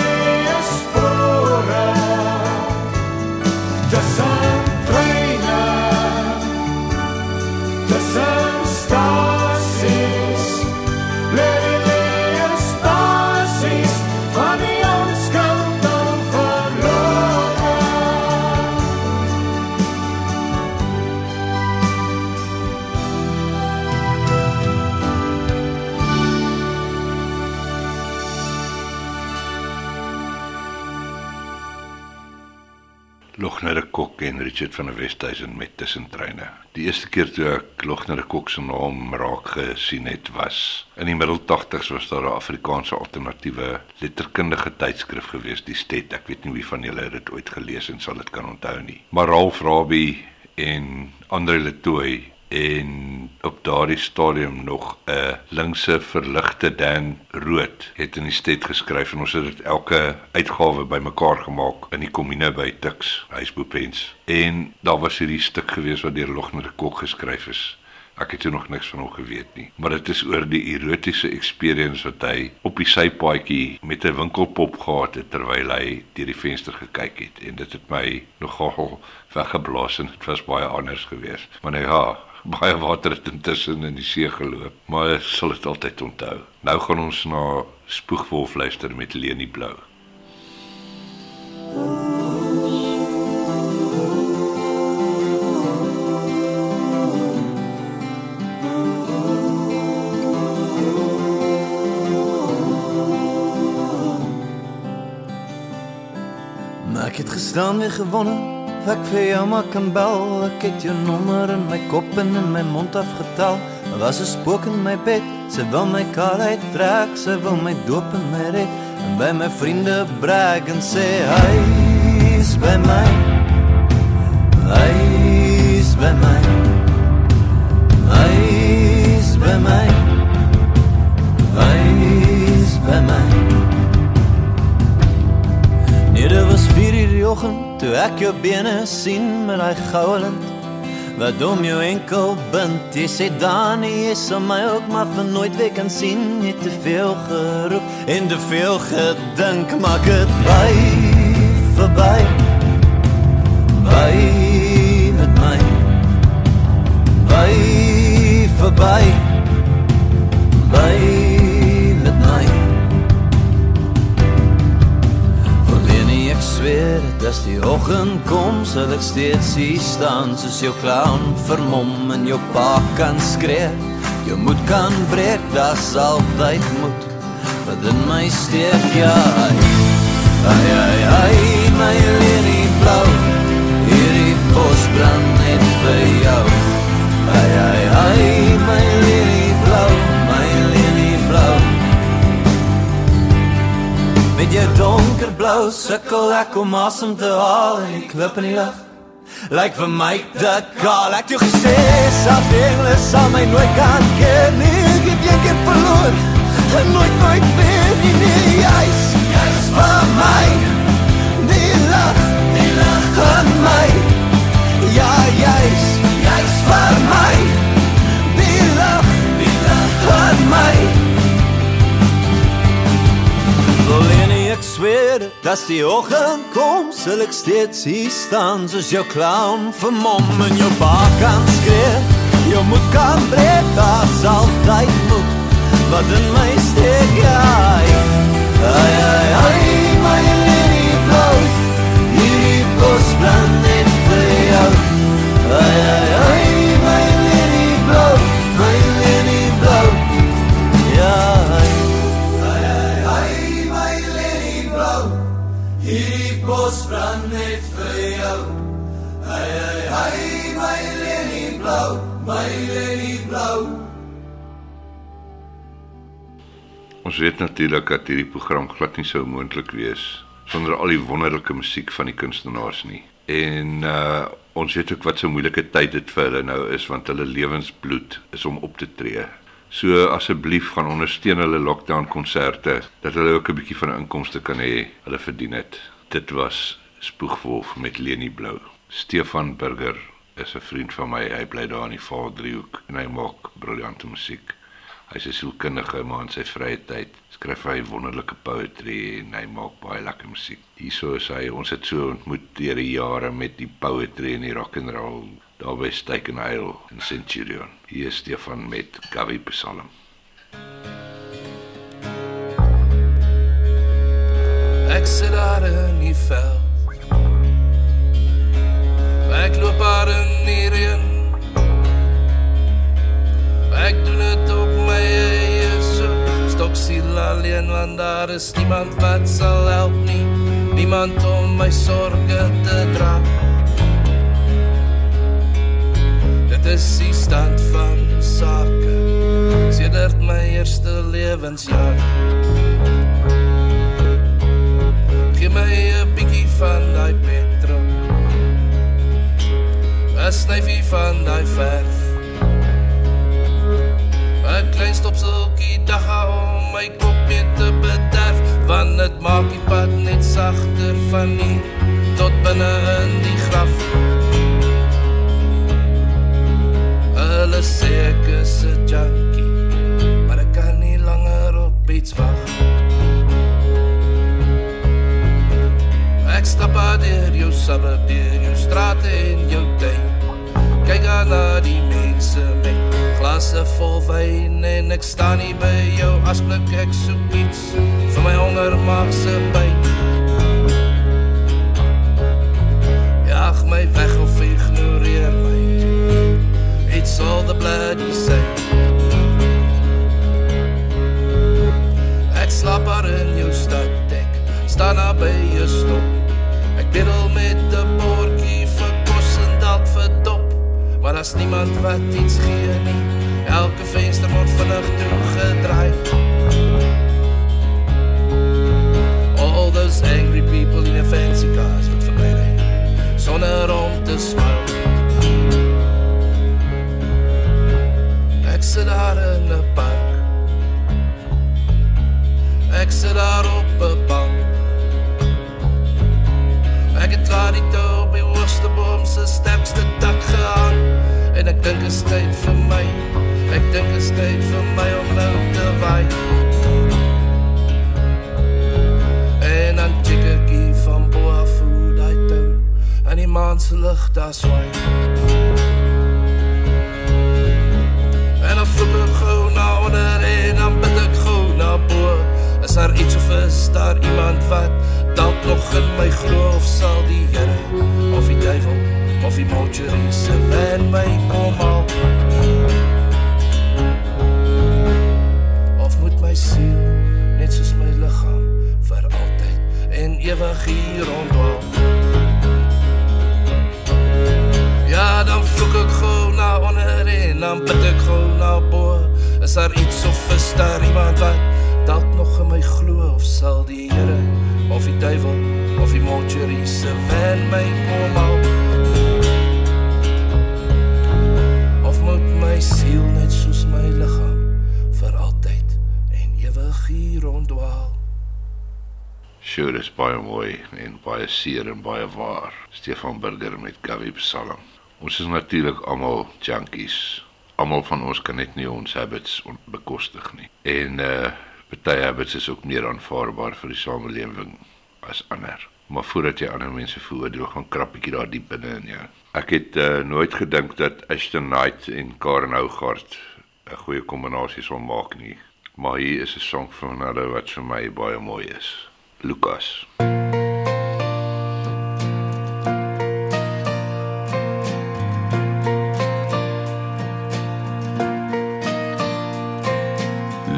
Richard van der Westhuizen met tussentreine. Die eerste keer toe ek Logner Kok se naam raak gesien het was in die middel 80s was daar 'n Afrikaanse alternatiewe letterkundige tydskrif gewees, die Stet. Ek weet nie wie van julle dit ooit gelees en sal dit kan onthou nie. Maar Ralph Rabie en Andre Letoy en op daardie stadium nog 'n linkse verligte Dan Rood het in die sted geskryf en ons het dit elke uitgawe bymekaar gemaak in die kommune by Tux huisboepens en daar was hierdie stuk gewees wat deur Logner de Kok geskryf is. Ek het toe nog niks van hom geweet nie, maar dit is oor die erotiese experience wat hy op die sypaadjie met 'n winkelpop gehad het terwyl hy deur die venster gekyk het. En dit het my nogal weggeblaas en dit was baie anders geweest. Maar nou ja, baie water het intussen in die see geloop, maar ek sal dit altyd onthou. Nou gaan ons na Spoegwolf luister met Leni Blou. Maar ek het gestaan weer gewonne of ek vir jou maar kan bel. Ek het jou nommer in my kop en in my mond afgetel Er was 'n spook in my bed. Sy wil my kaal uittrek. Sy wil my doop en my red. En by my vriende brag en sê Hy's by my. Hy's by my. Hy's by my oggend toe ek jou bene sien met daai goue lint wat om jou enkel bind. Jy sê dan jy sal my ook maar vir nooit weer kan sien. Het te veel geroep en te veel gedink, maak dit by verby. By met my. By verby. By dit as die oggend kom sal ek steeds hier staan soos jou clown vermom en jou pa kan skree. Jou moed kan breek das altyd moed wat in my steek ja ai. Ai ai my lelie blou hierdie bos brand net vir jou. Ai ai ai my lelie jou donkerblou sukkel ek om asem te haal en die klip in die lug Lyk vir my dat kaal ek jou gesê sal dingle sal my nooit kan ken nie. Ek het een keer verloor en nooit nooit meer nie. Nee jy's jy's vir my. Die lach die lach van my. Ja jy's jy's Dit, as die oggend kom, sal ek steeds hier staan soos jou clown vermom en jou pa kan skree. Jou moed kan breek, daar's altyd moed wat in my steek, ja. Ai, ai, ai, my Lene blou, hierdie bos brand net vir jou. Ai, ai, my Leni blou. Ons weet natuurlik dat hierdie program glad nie sou moontlik wees sonder al die wonderlike musiek van die kunstenaars nie. En uh ons weet ook wat so moeilike tyd dit vir hulle nou is want hulle lewensbloed is om op te tree. So asseblief gaan ondersteun hulle lockdown konserte dat hulle ook 'n bietjie van 'n inkomste kan hê. Hulle verdien dit. Dit was Spoegwolf met Leni Blou. Stefan Burger is 'n vriend van my. Hy bly daar in die Vaaldriehoek en hy maak briljante musiek. Hy's 'n sielkundige maar in sy vrye tyd skryf hy wonderlike poetry en hy maak baie lekker musiek. Hierso is hy. Ons het so ontmoet deur die jare met die poetry en die rock and roll daar by Steak and Ale in Centurion. Hier is Stefan met Gawie Psalm. Ek sit daar in die veld Ek loop daar in die reën. Ek doen dit op my eie so Stok. Siel alleen want daar is niemand wat sal help nie Niemand om my sorge te dra Dit is die stand van sake Sedert my eerste lewensjaar Gee my 'n bietjie van daai petrol. 'n Snyfie van daai verf. 'n Klein stopseltjie dagga om my kop mee te bederf, want dit maak die pad net sagter van hier tot binne in die graf. Hulle sê ek is 'n junkie, maar ek kan nie langer op iets wag. Ek stap deur jou suburb, deur jou strate en jou tuin. Kyk aan na die mense met glasse vol wyn en ek staan hier by jou asblik ek soek iets vir my honger maak se pyn. Jaag my weg of ignoreer my. It's all the bloody same. Ek slaap daar in jou stad ek staan daar by jou stop. Ek biddel met 'n bordjie daar's niemand wat iets gee nie. Elke venster word vinnig toegedraai. All those angry people in their fancy cars wat verbyry sonder om te smile. Ek sit daar in 'n park. Ek sit daar op 'n bank. Ek het klaar die touw op die hoogste boom se sterkste En ek dink is tyd vir my. Ek dink is tyd vir my om nou te waai. En dan check ek hier van bo af hoe die touw En die maan se licht daar swaai. En vloek ek gauw na onder en dan bid ek gauw na bo. Is daar iets of is daar iemand wat dalk nog in my glo of sal die Here of die duiwel of die mortuary se van my kom al of moet my siel net soos my liggaam vir altyd en ewig hier rondwal ja dan vloek ek gou na onder en dan bid ek gou na bo. Is daar iets of is daar iemand wat dalk nog in my glo of sal die Here of die duiwel of die mortuary se van my kom al my liggaam vir altyd en ewig hier rondwaal Sure is baie mooi en baie seer en baie waar. Stefan Burger met Gawie Psalm. Ons is natuurlik almal junkies. Almal van ons kan net nie ons habits bekostig nie. En uh party habits is ook meer aanvaarbaar vir die samelewing as ander. Maar voordat jy ander mense veroordeel, gaan krap bietjie daar diep binne in jou. Ek het uh, nooit gedink dat Ashton Knight en Karen Hougaard 'n goeie kombinasie sal maak nie. Maar hier is 'n song van hulle wat vir my baie mooi is. Lukas.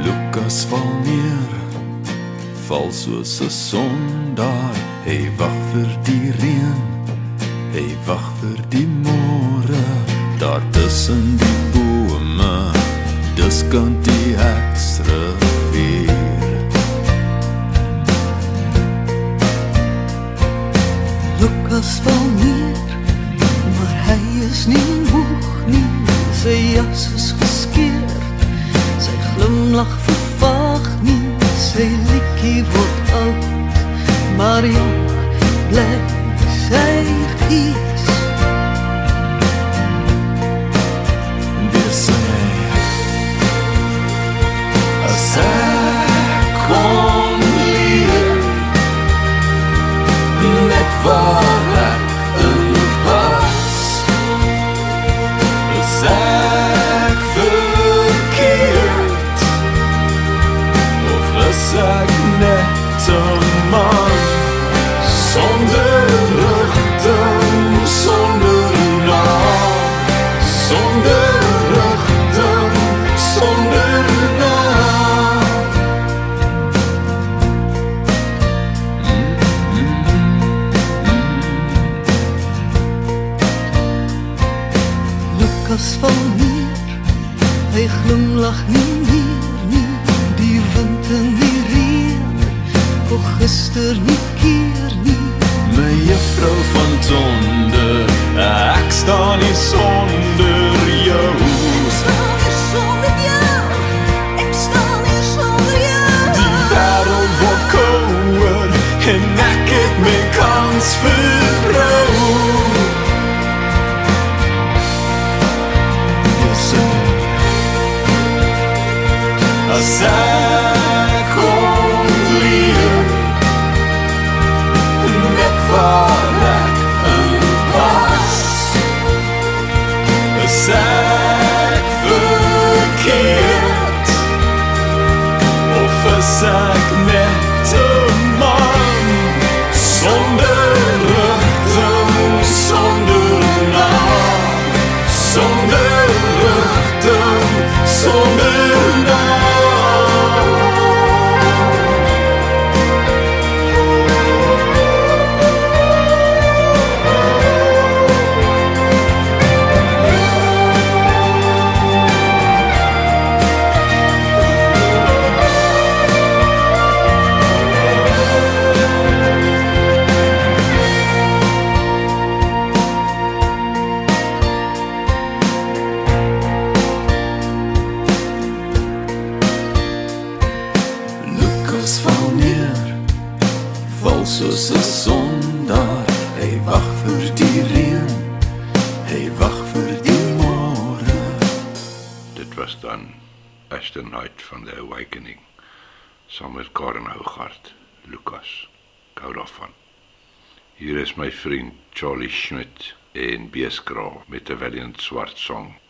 Lukas val neer, val soos 'n son daar. Hy wag vir die reën, hy wag vir die môre daar tussen die diskant die Hexrivier Lukas wil meer, maar hy is nie moeg nie. Sy jas is geskeer, sy glimlach vervaag nie. Sy liekie word oud, maar jong bly sy gier Schwarz song.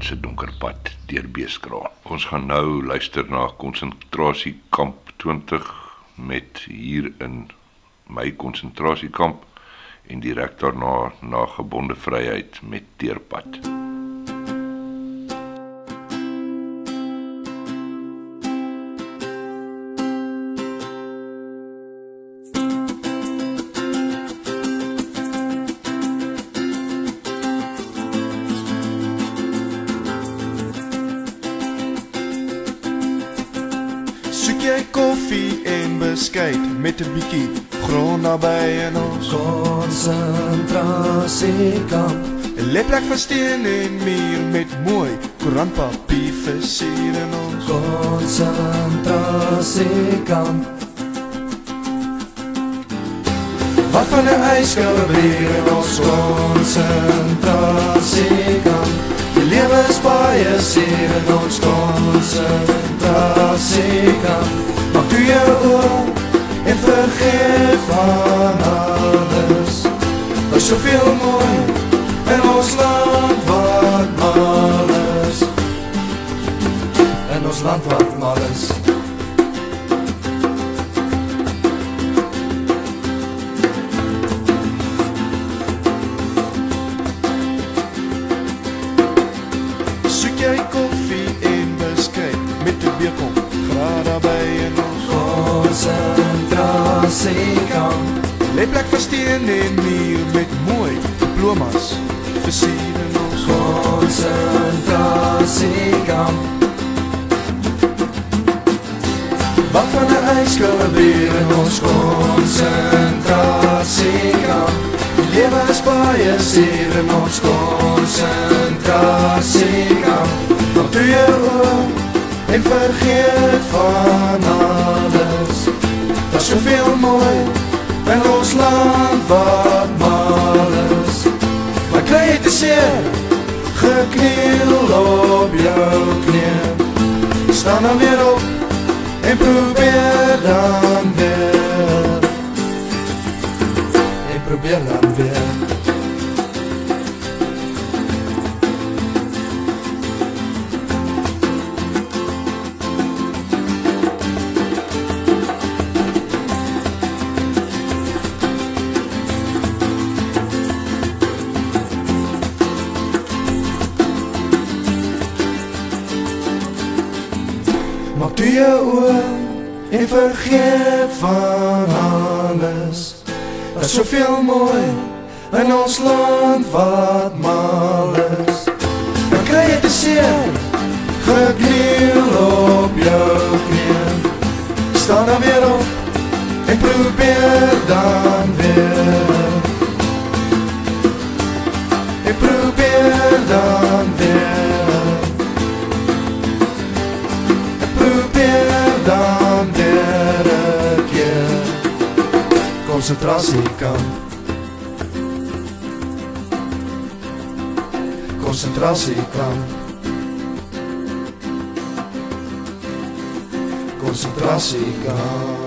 Valiant se donker pad deur Beeskraal. Ons gaan nou luister na konsentrasiekamp 20 met hier in my konsentrasiekamp en direk daarna na gebonde vryheid met Teerpad. Konsentrasiekamp. 'n Leplek van steen en muur met mooi koerantpapier versier in ons konsentrasiekamp. Wat van 'n ijskoue bier in ons konsentrasiekamp. Die lewe is baie seer in ons konsentrasiekamp. Maak toe jou oor en vergeet van alles. Soveel mooi in ons land wat mal is. In ons land wat mal is. Soek jy koffie en beskuit met 'n bekom graad daarbey in ons konsentrasiekamp. Leplek van steen en muur met mooi diplomas versier in ons konsentrasiekamp. Wat van 'n ijskoue bier in ons konsentrasiekamp. Die lewe is baie seer in ons konsentrasiekamp. Maak toe jou oor en vergeet van alles. Daar's soveel mooi in ons land wat mal is. Maar kry jy te seer, gekniel op jou knieë. Staan dan weer op en probeer dan weer. En probeer dan weer. Van alles. Er is soveel mooi in ons land wat mal is. Dan kry jy te seer, gekniel op jou knieën. Staan dan weer op en probeer dan weer. Concentrasiekamp konsentrasiekamp konsentrasiekamp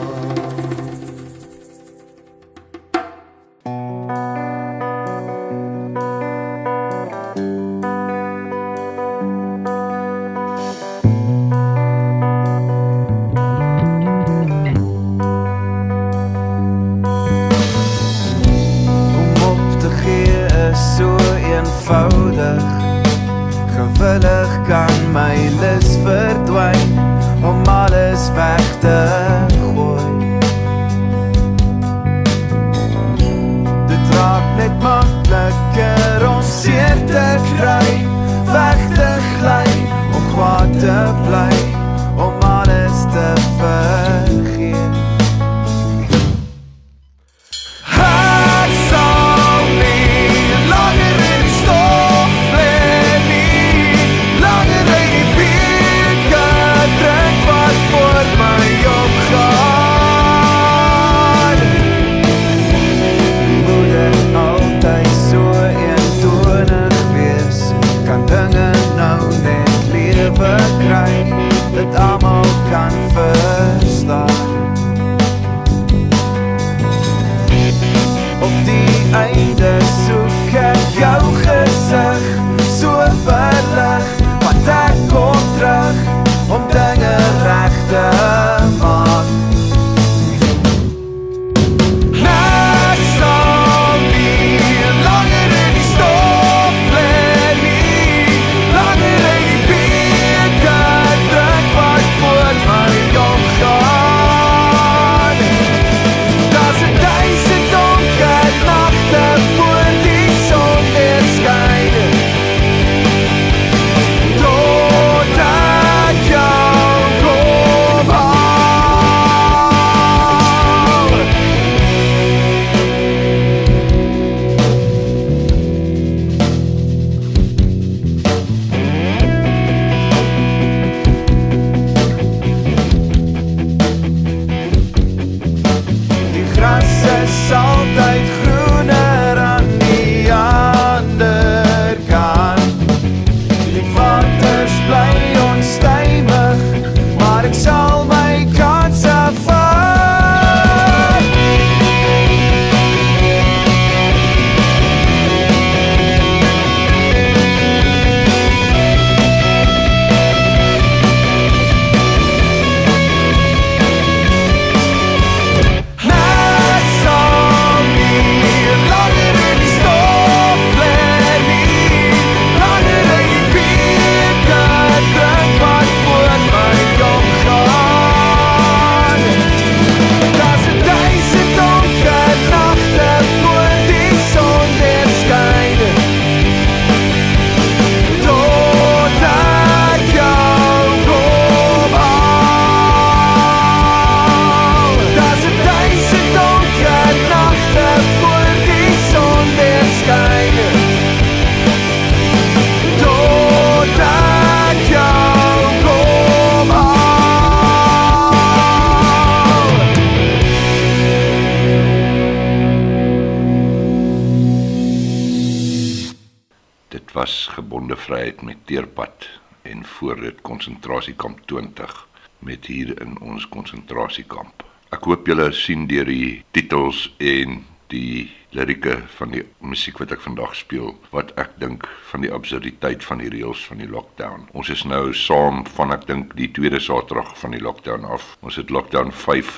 konsentrasiekamp. Ek hoop julle sien deur die titels en die lirieke van die musiek wat ek vandag speel wat ek dink van die absurditeit van die reëls van die lockdown. Ons is nou saam van ek dink die tweede Saterdag van die lockdown af. Ons het lockdown 5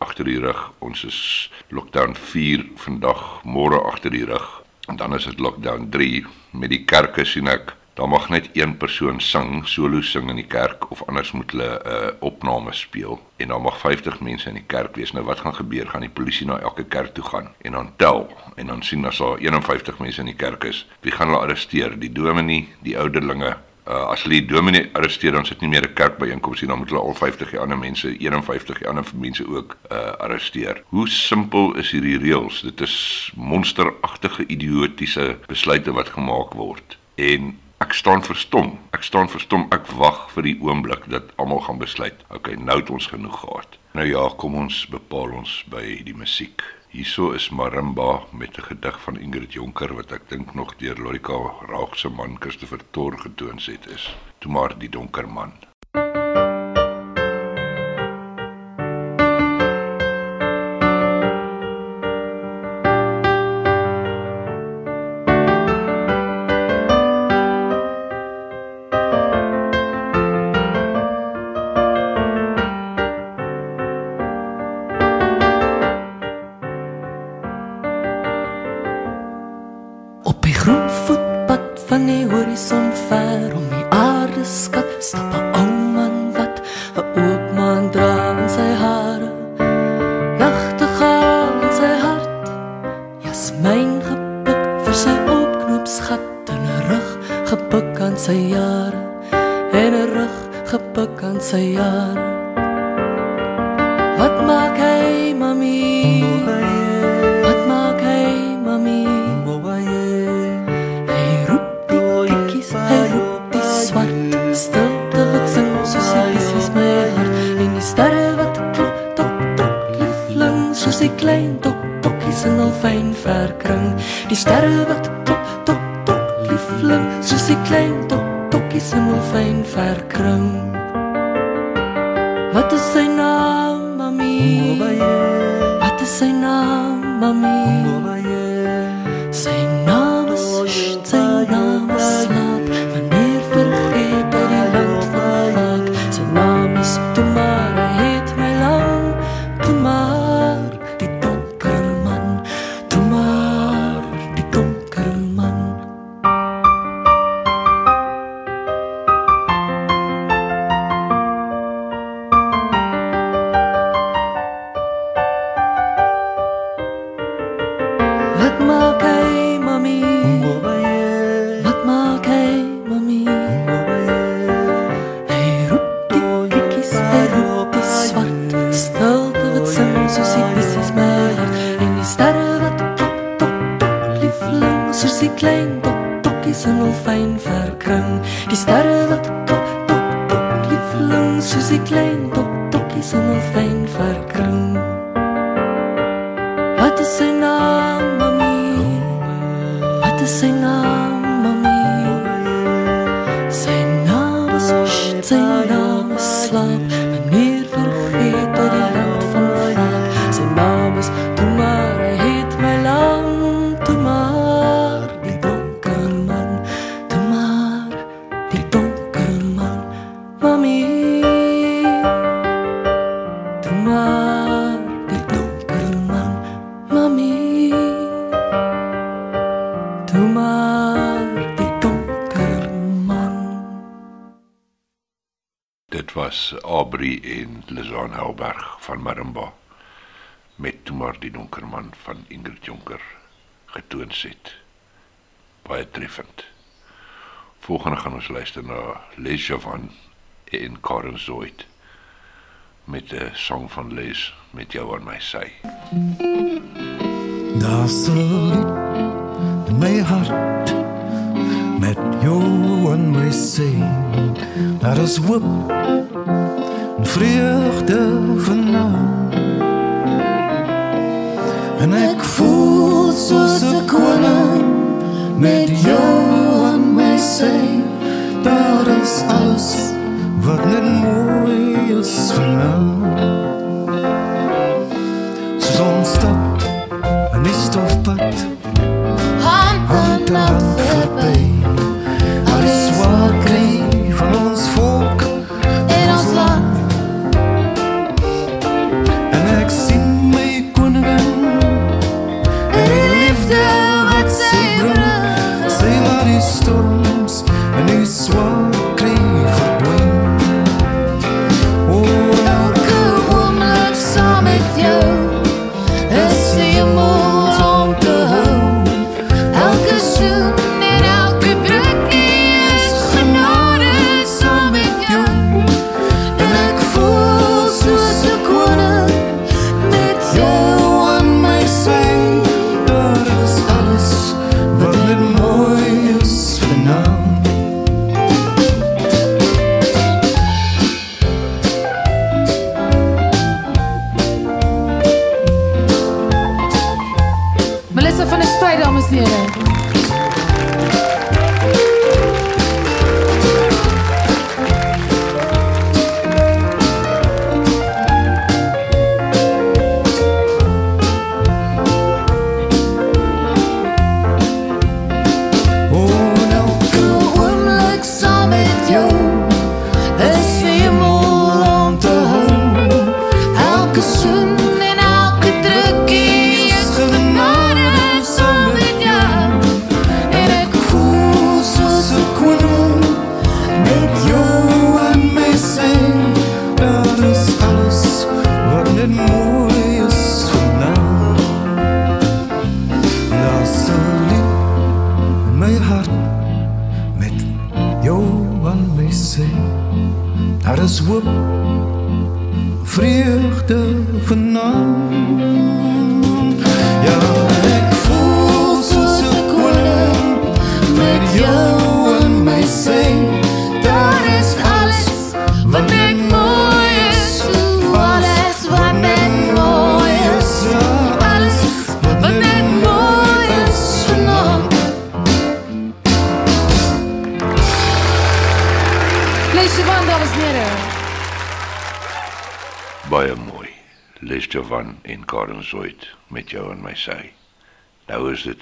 agter die rug. Ons is lockdown 4 vandag môre agter die rug. En dan is dit lockdown 3 met die kerke sien ek daar mag net een persoon sing, solo sing in die kerk of anders moet hulle 'n uh, opname speel en daar mag 50 mense in die kerk wees. Nou wat gaan gebeur? Gaan die polisie na elke kerk toe gaan en dan tel en dan sien as daar 51 mense in die kerk is, wie gaan hulle arresteer? Die dominee, die ouderlinge, Uh, as die dominee arresteer dan sit nie meer 'n kerk byeenkoms nie, dan moet hulle al 50 ander mense, 51 ander mense ook uh arresteer. Hoe simpel is hierdie reëls? Dit is monsteragtige idiotiese besluite wat gemaak word. En ek staan verstom. Ek staan verstom. Ek wag vir die oomblik dat almal gaan besluit. Okay, nou het ons genoeg gehad. Nou ja, kom ons bepaal ons by die musiek. Hierso is Marimba met 'n gedig van Ingrid Jonker wat ek dink nog deur Lorika Raag se man Christopher Tor getoon het is. Toe maar die donker man. Op 'n oop man dra in sy hare. Nagte gaan in sy hart. Jasmijn gepluk vir sy oopknoopsgat en 'n rug gebuk aan sy jare. En 'n rug gebuk aan sy jare. Luister na Les Javan en Karen Zoid met 'n song van Les met jou aan my sy. Daar's 'n lied in my hart met jou en my sy. Daar is hoop en vreugde vanaand. En ek voel soos 'n koning met jou aan my sy. Daar is alles wat net mooi is vanaand.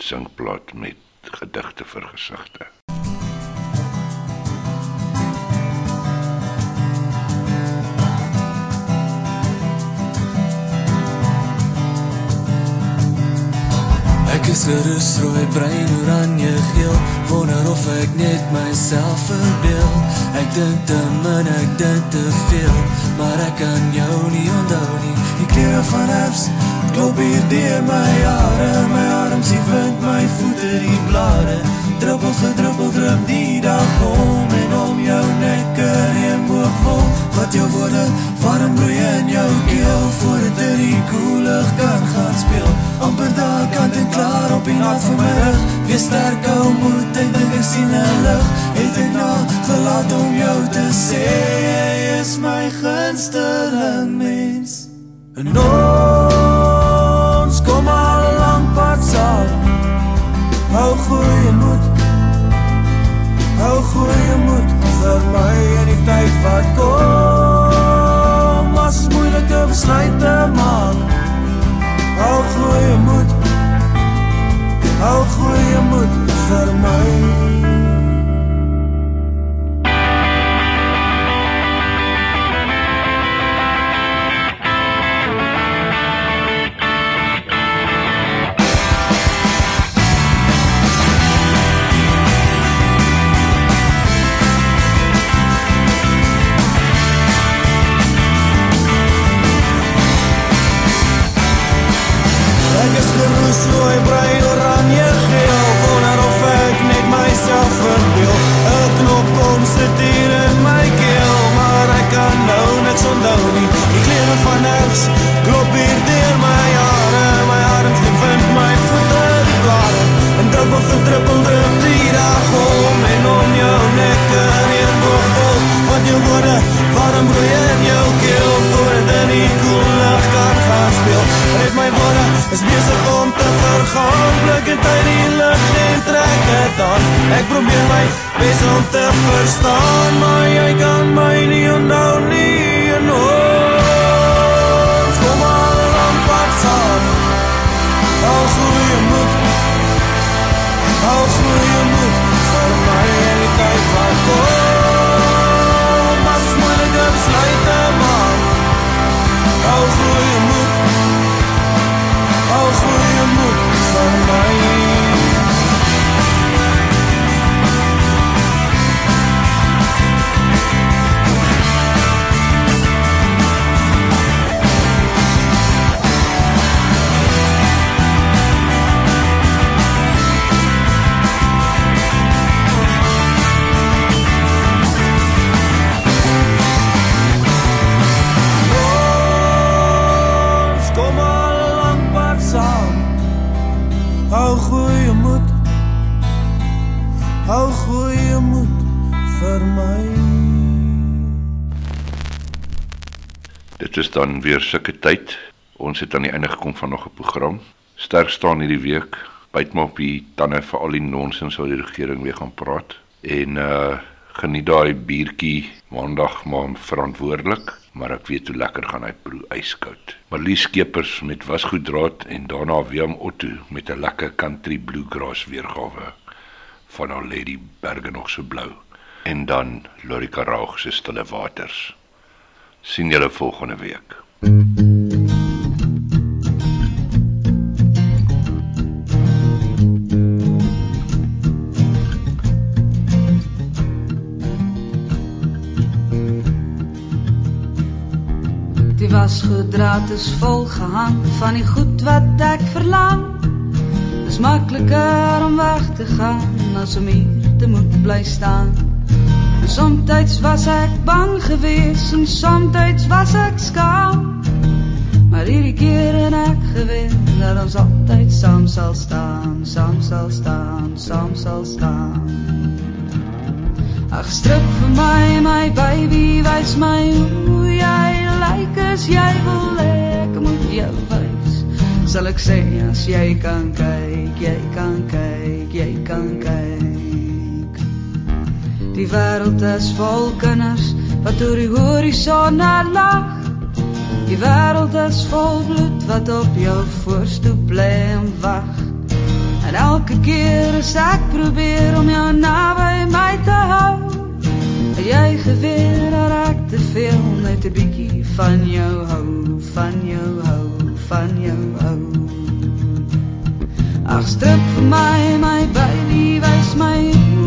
Singplaat met gedigte vir gesigte. Ek is gerus rooi brein oranje geel. Wonder of ek net myself verbeel. Ek dink te min, ek dink te veel. Maar ek kan jou nie onthou nie. Die kleren van herfst klop hier deur my hare. My arms die blare Druppel vir druppel drup die dag om En om jou nek een boog vol Wat jou woorde warm bloei in jou keel Voor het in die koelig kan gaan speel amper daar kant en klaar op die nacht van my rug Wees sterk, hou moed, ek dink ek sien een licht Het ek na gelaat om jou te sê is geroes rooi brein oranje geel Wonder of ek net myself verbeel Een knop kom sit hier in my keel Maar ek kan nou niks onthou nie Die kleren van herfst klop hier deur my hare My arms die vind my voete die blare En druppel vir druppel drup die dag om En om jou nek in hier boog Want jou woorde warm bloei is bezig om te vergaan. Blik het uit die lucht en trek het aan. Ek probeer my best om te verstaan Maar jy kan my nie onthou nie En ons kom al lang pad saam. Hou goeie moed. Hou goeie moed. Vir my en die tyd wat kom. As moeilike besluite maak. Hou goeie moed goeie moed vir is dan weer sulke tyd. Ons het aan die einde gekom van nog 'n program. Sterk staan hierdie week. Byt maar op die tande vir al die nonsens wat die regering weer gaan praat. En uh geniet daai biertjie maandag maar verantwoordelik, maar ek weet hoe lekker gaan hy proe yskoud. Marlies Skeepers met wasgoeddraad en daarna Willem Otto met 'n lekker country bluegrass weergawe van Our Lady Berge nog so blou en dan Lorika Raug se stille waters. Sien julle volgende week. Die wasgoeddraad is vol gehang van die goed wat ek verlang. Dis makliker om weg te gaan as om hier te moet bly staan. Somtyds was ek bang geweest en somtyds was ek skaam. Maar hierdie keer het ek geweet dat ons altyd saam sal staan, saam sal staan, saam sal staan. Ag strip vir my my baby, wys my hoe jy lyk as jy wil ek moet jou wys. Sal ek sê as jy kan kyk, jy kan kyk, jy kan kyk. Die wêreld is vol kinders wat oor die horison na lag. Die wêreld is vol bloed wat op jou voorstoep lê en wag. En elke keer as ek probeer om jou naby my te hou, jy geweet dat ek te veel net 'n bietjie van jou hou, van jou hou, van jou hou. Ag strip vir my my baby, wys my jy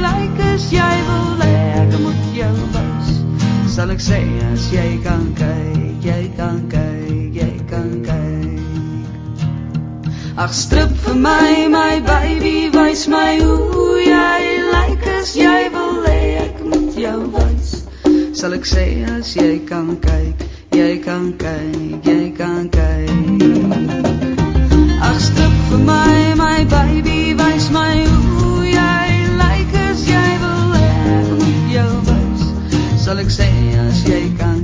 lyk as jy wil ek moet jou wys. Sal ek sê as jy kan kyk, jy kan kyk, jy kan kyk. Ag strip vir my my baby, wys my hoe jy lyk as jy wil ek moet jou wys. Sal ek sê as jy kan kyk, jy kan kyk, jy kan kyk. Ag strip vir my my baby, wys my hoe Sal ek sê as jy kan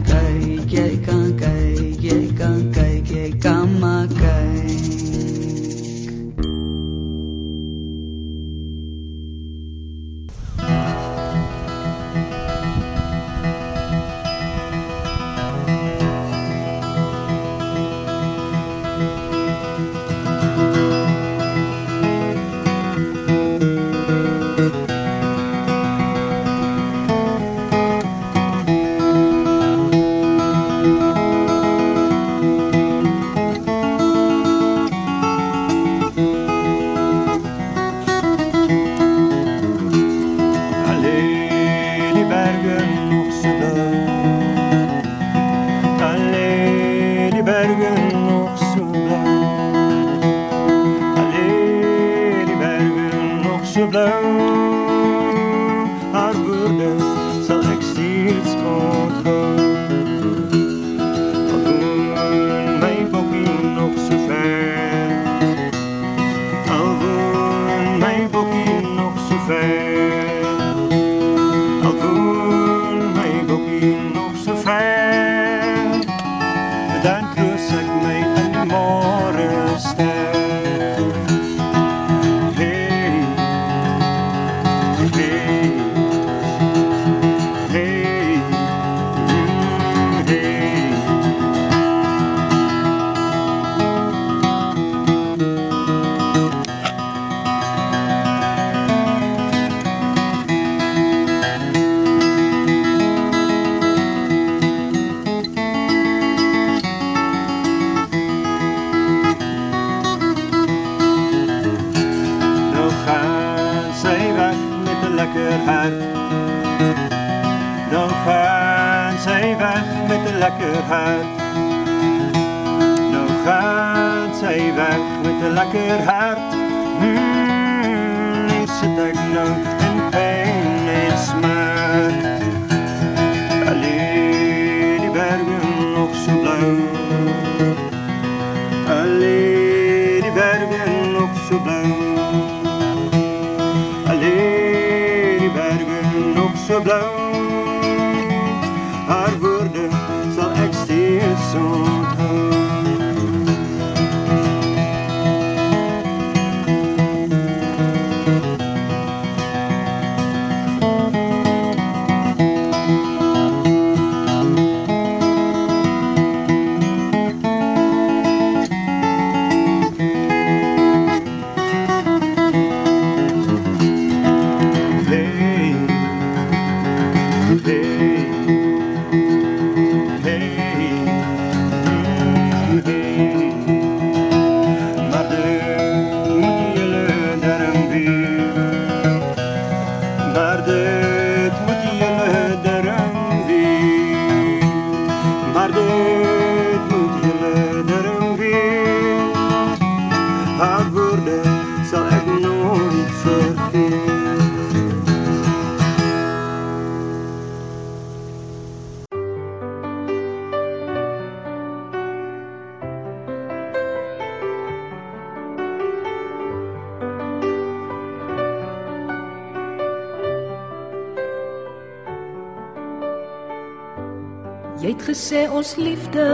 Gesê ons liefde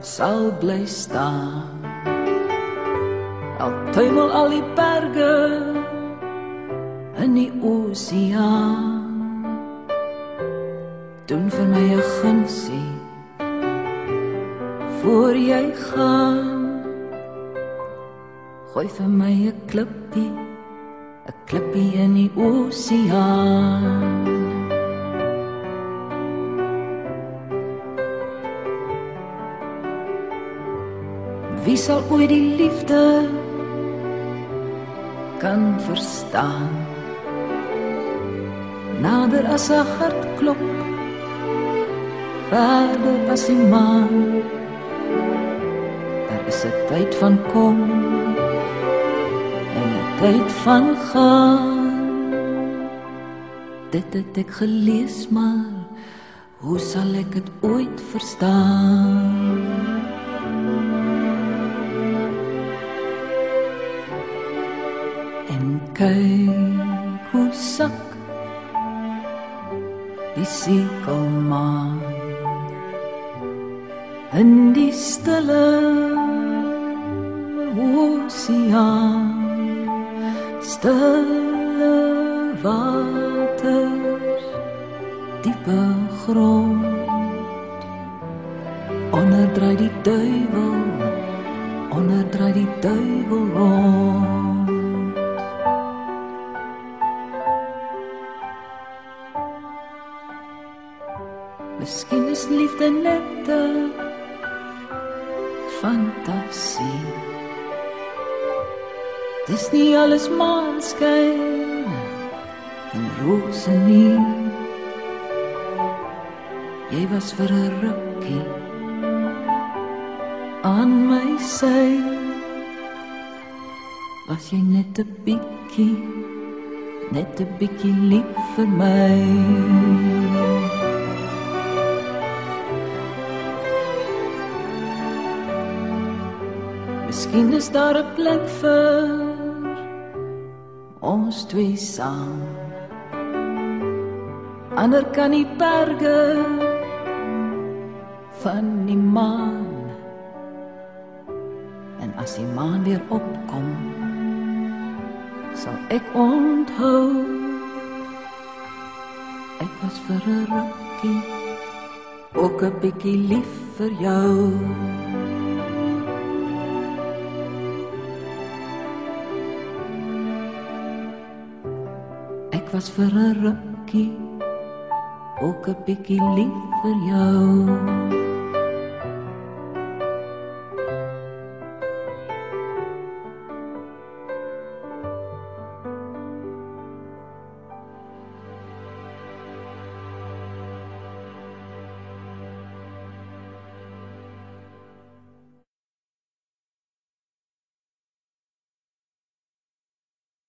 sal bly staan. Al tuimel al die berge in die oseaan. Tyd van gaan. Dit het ek gelees, maar hoe sal ek dit ooit verstaan? Net 'n bietjie lief vir my? Miskien is daar 'n plek vir ons twee saam. Ander kan die berge van die maan. En as die maan weer sal ek onthou ek was vir 'n rukkie ook 'n bietjie lief vir jou. Ek was vir 'n rukkie ook 'n bietjie lief vir jou.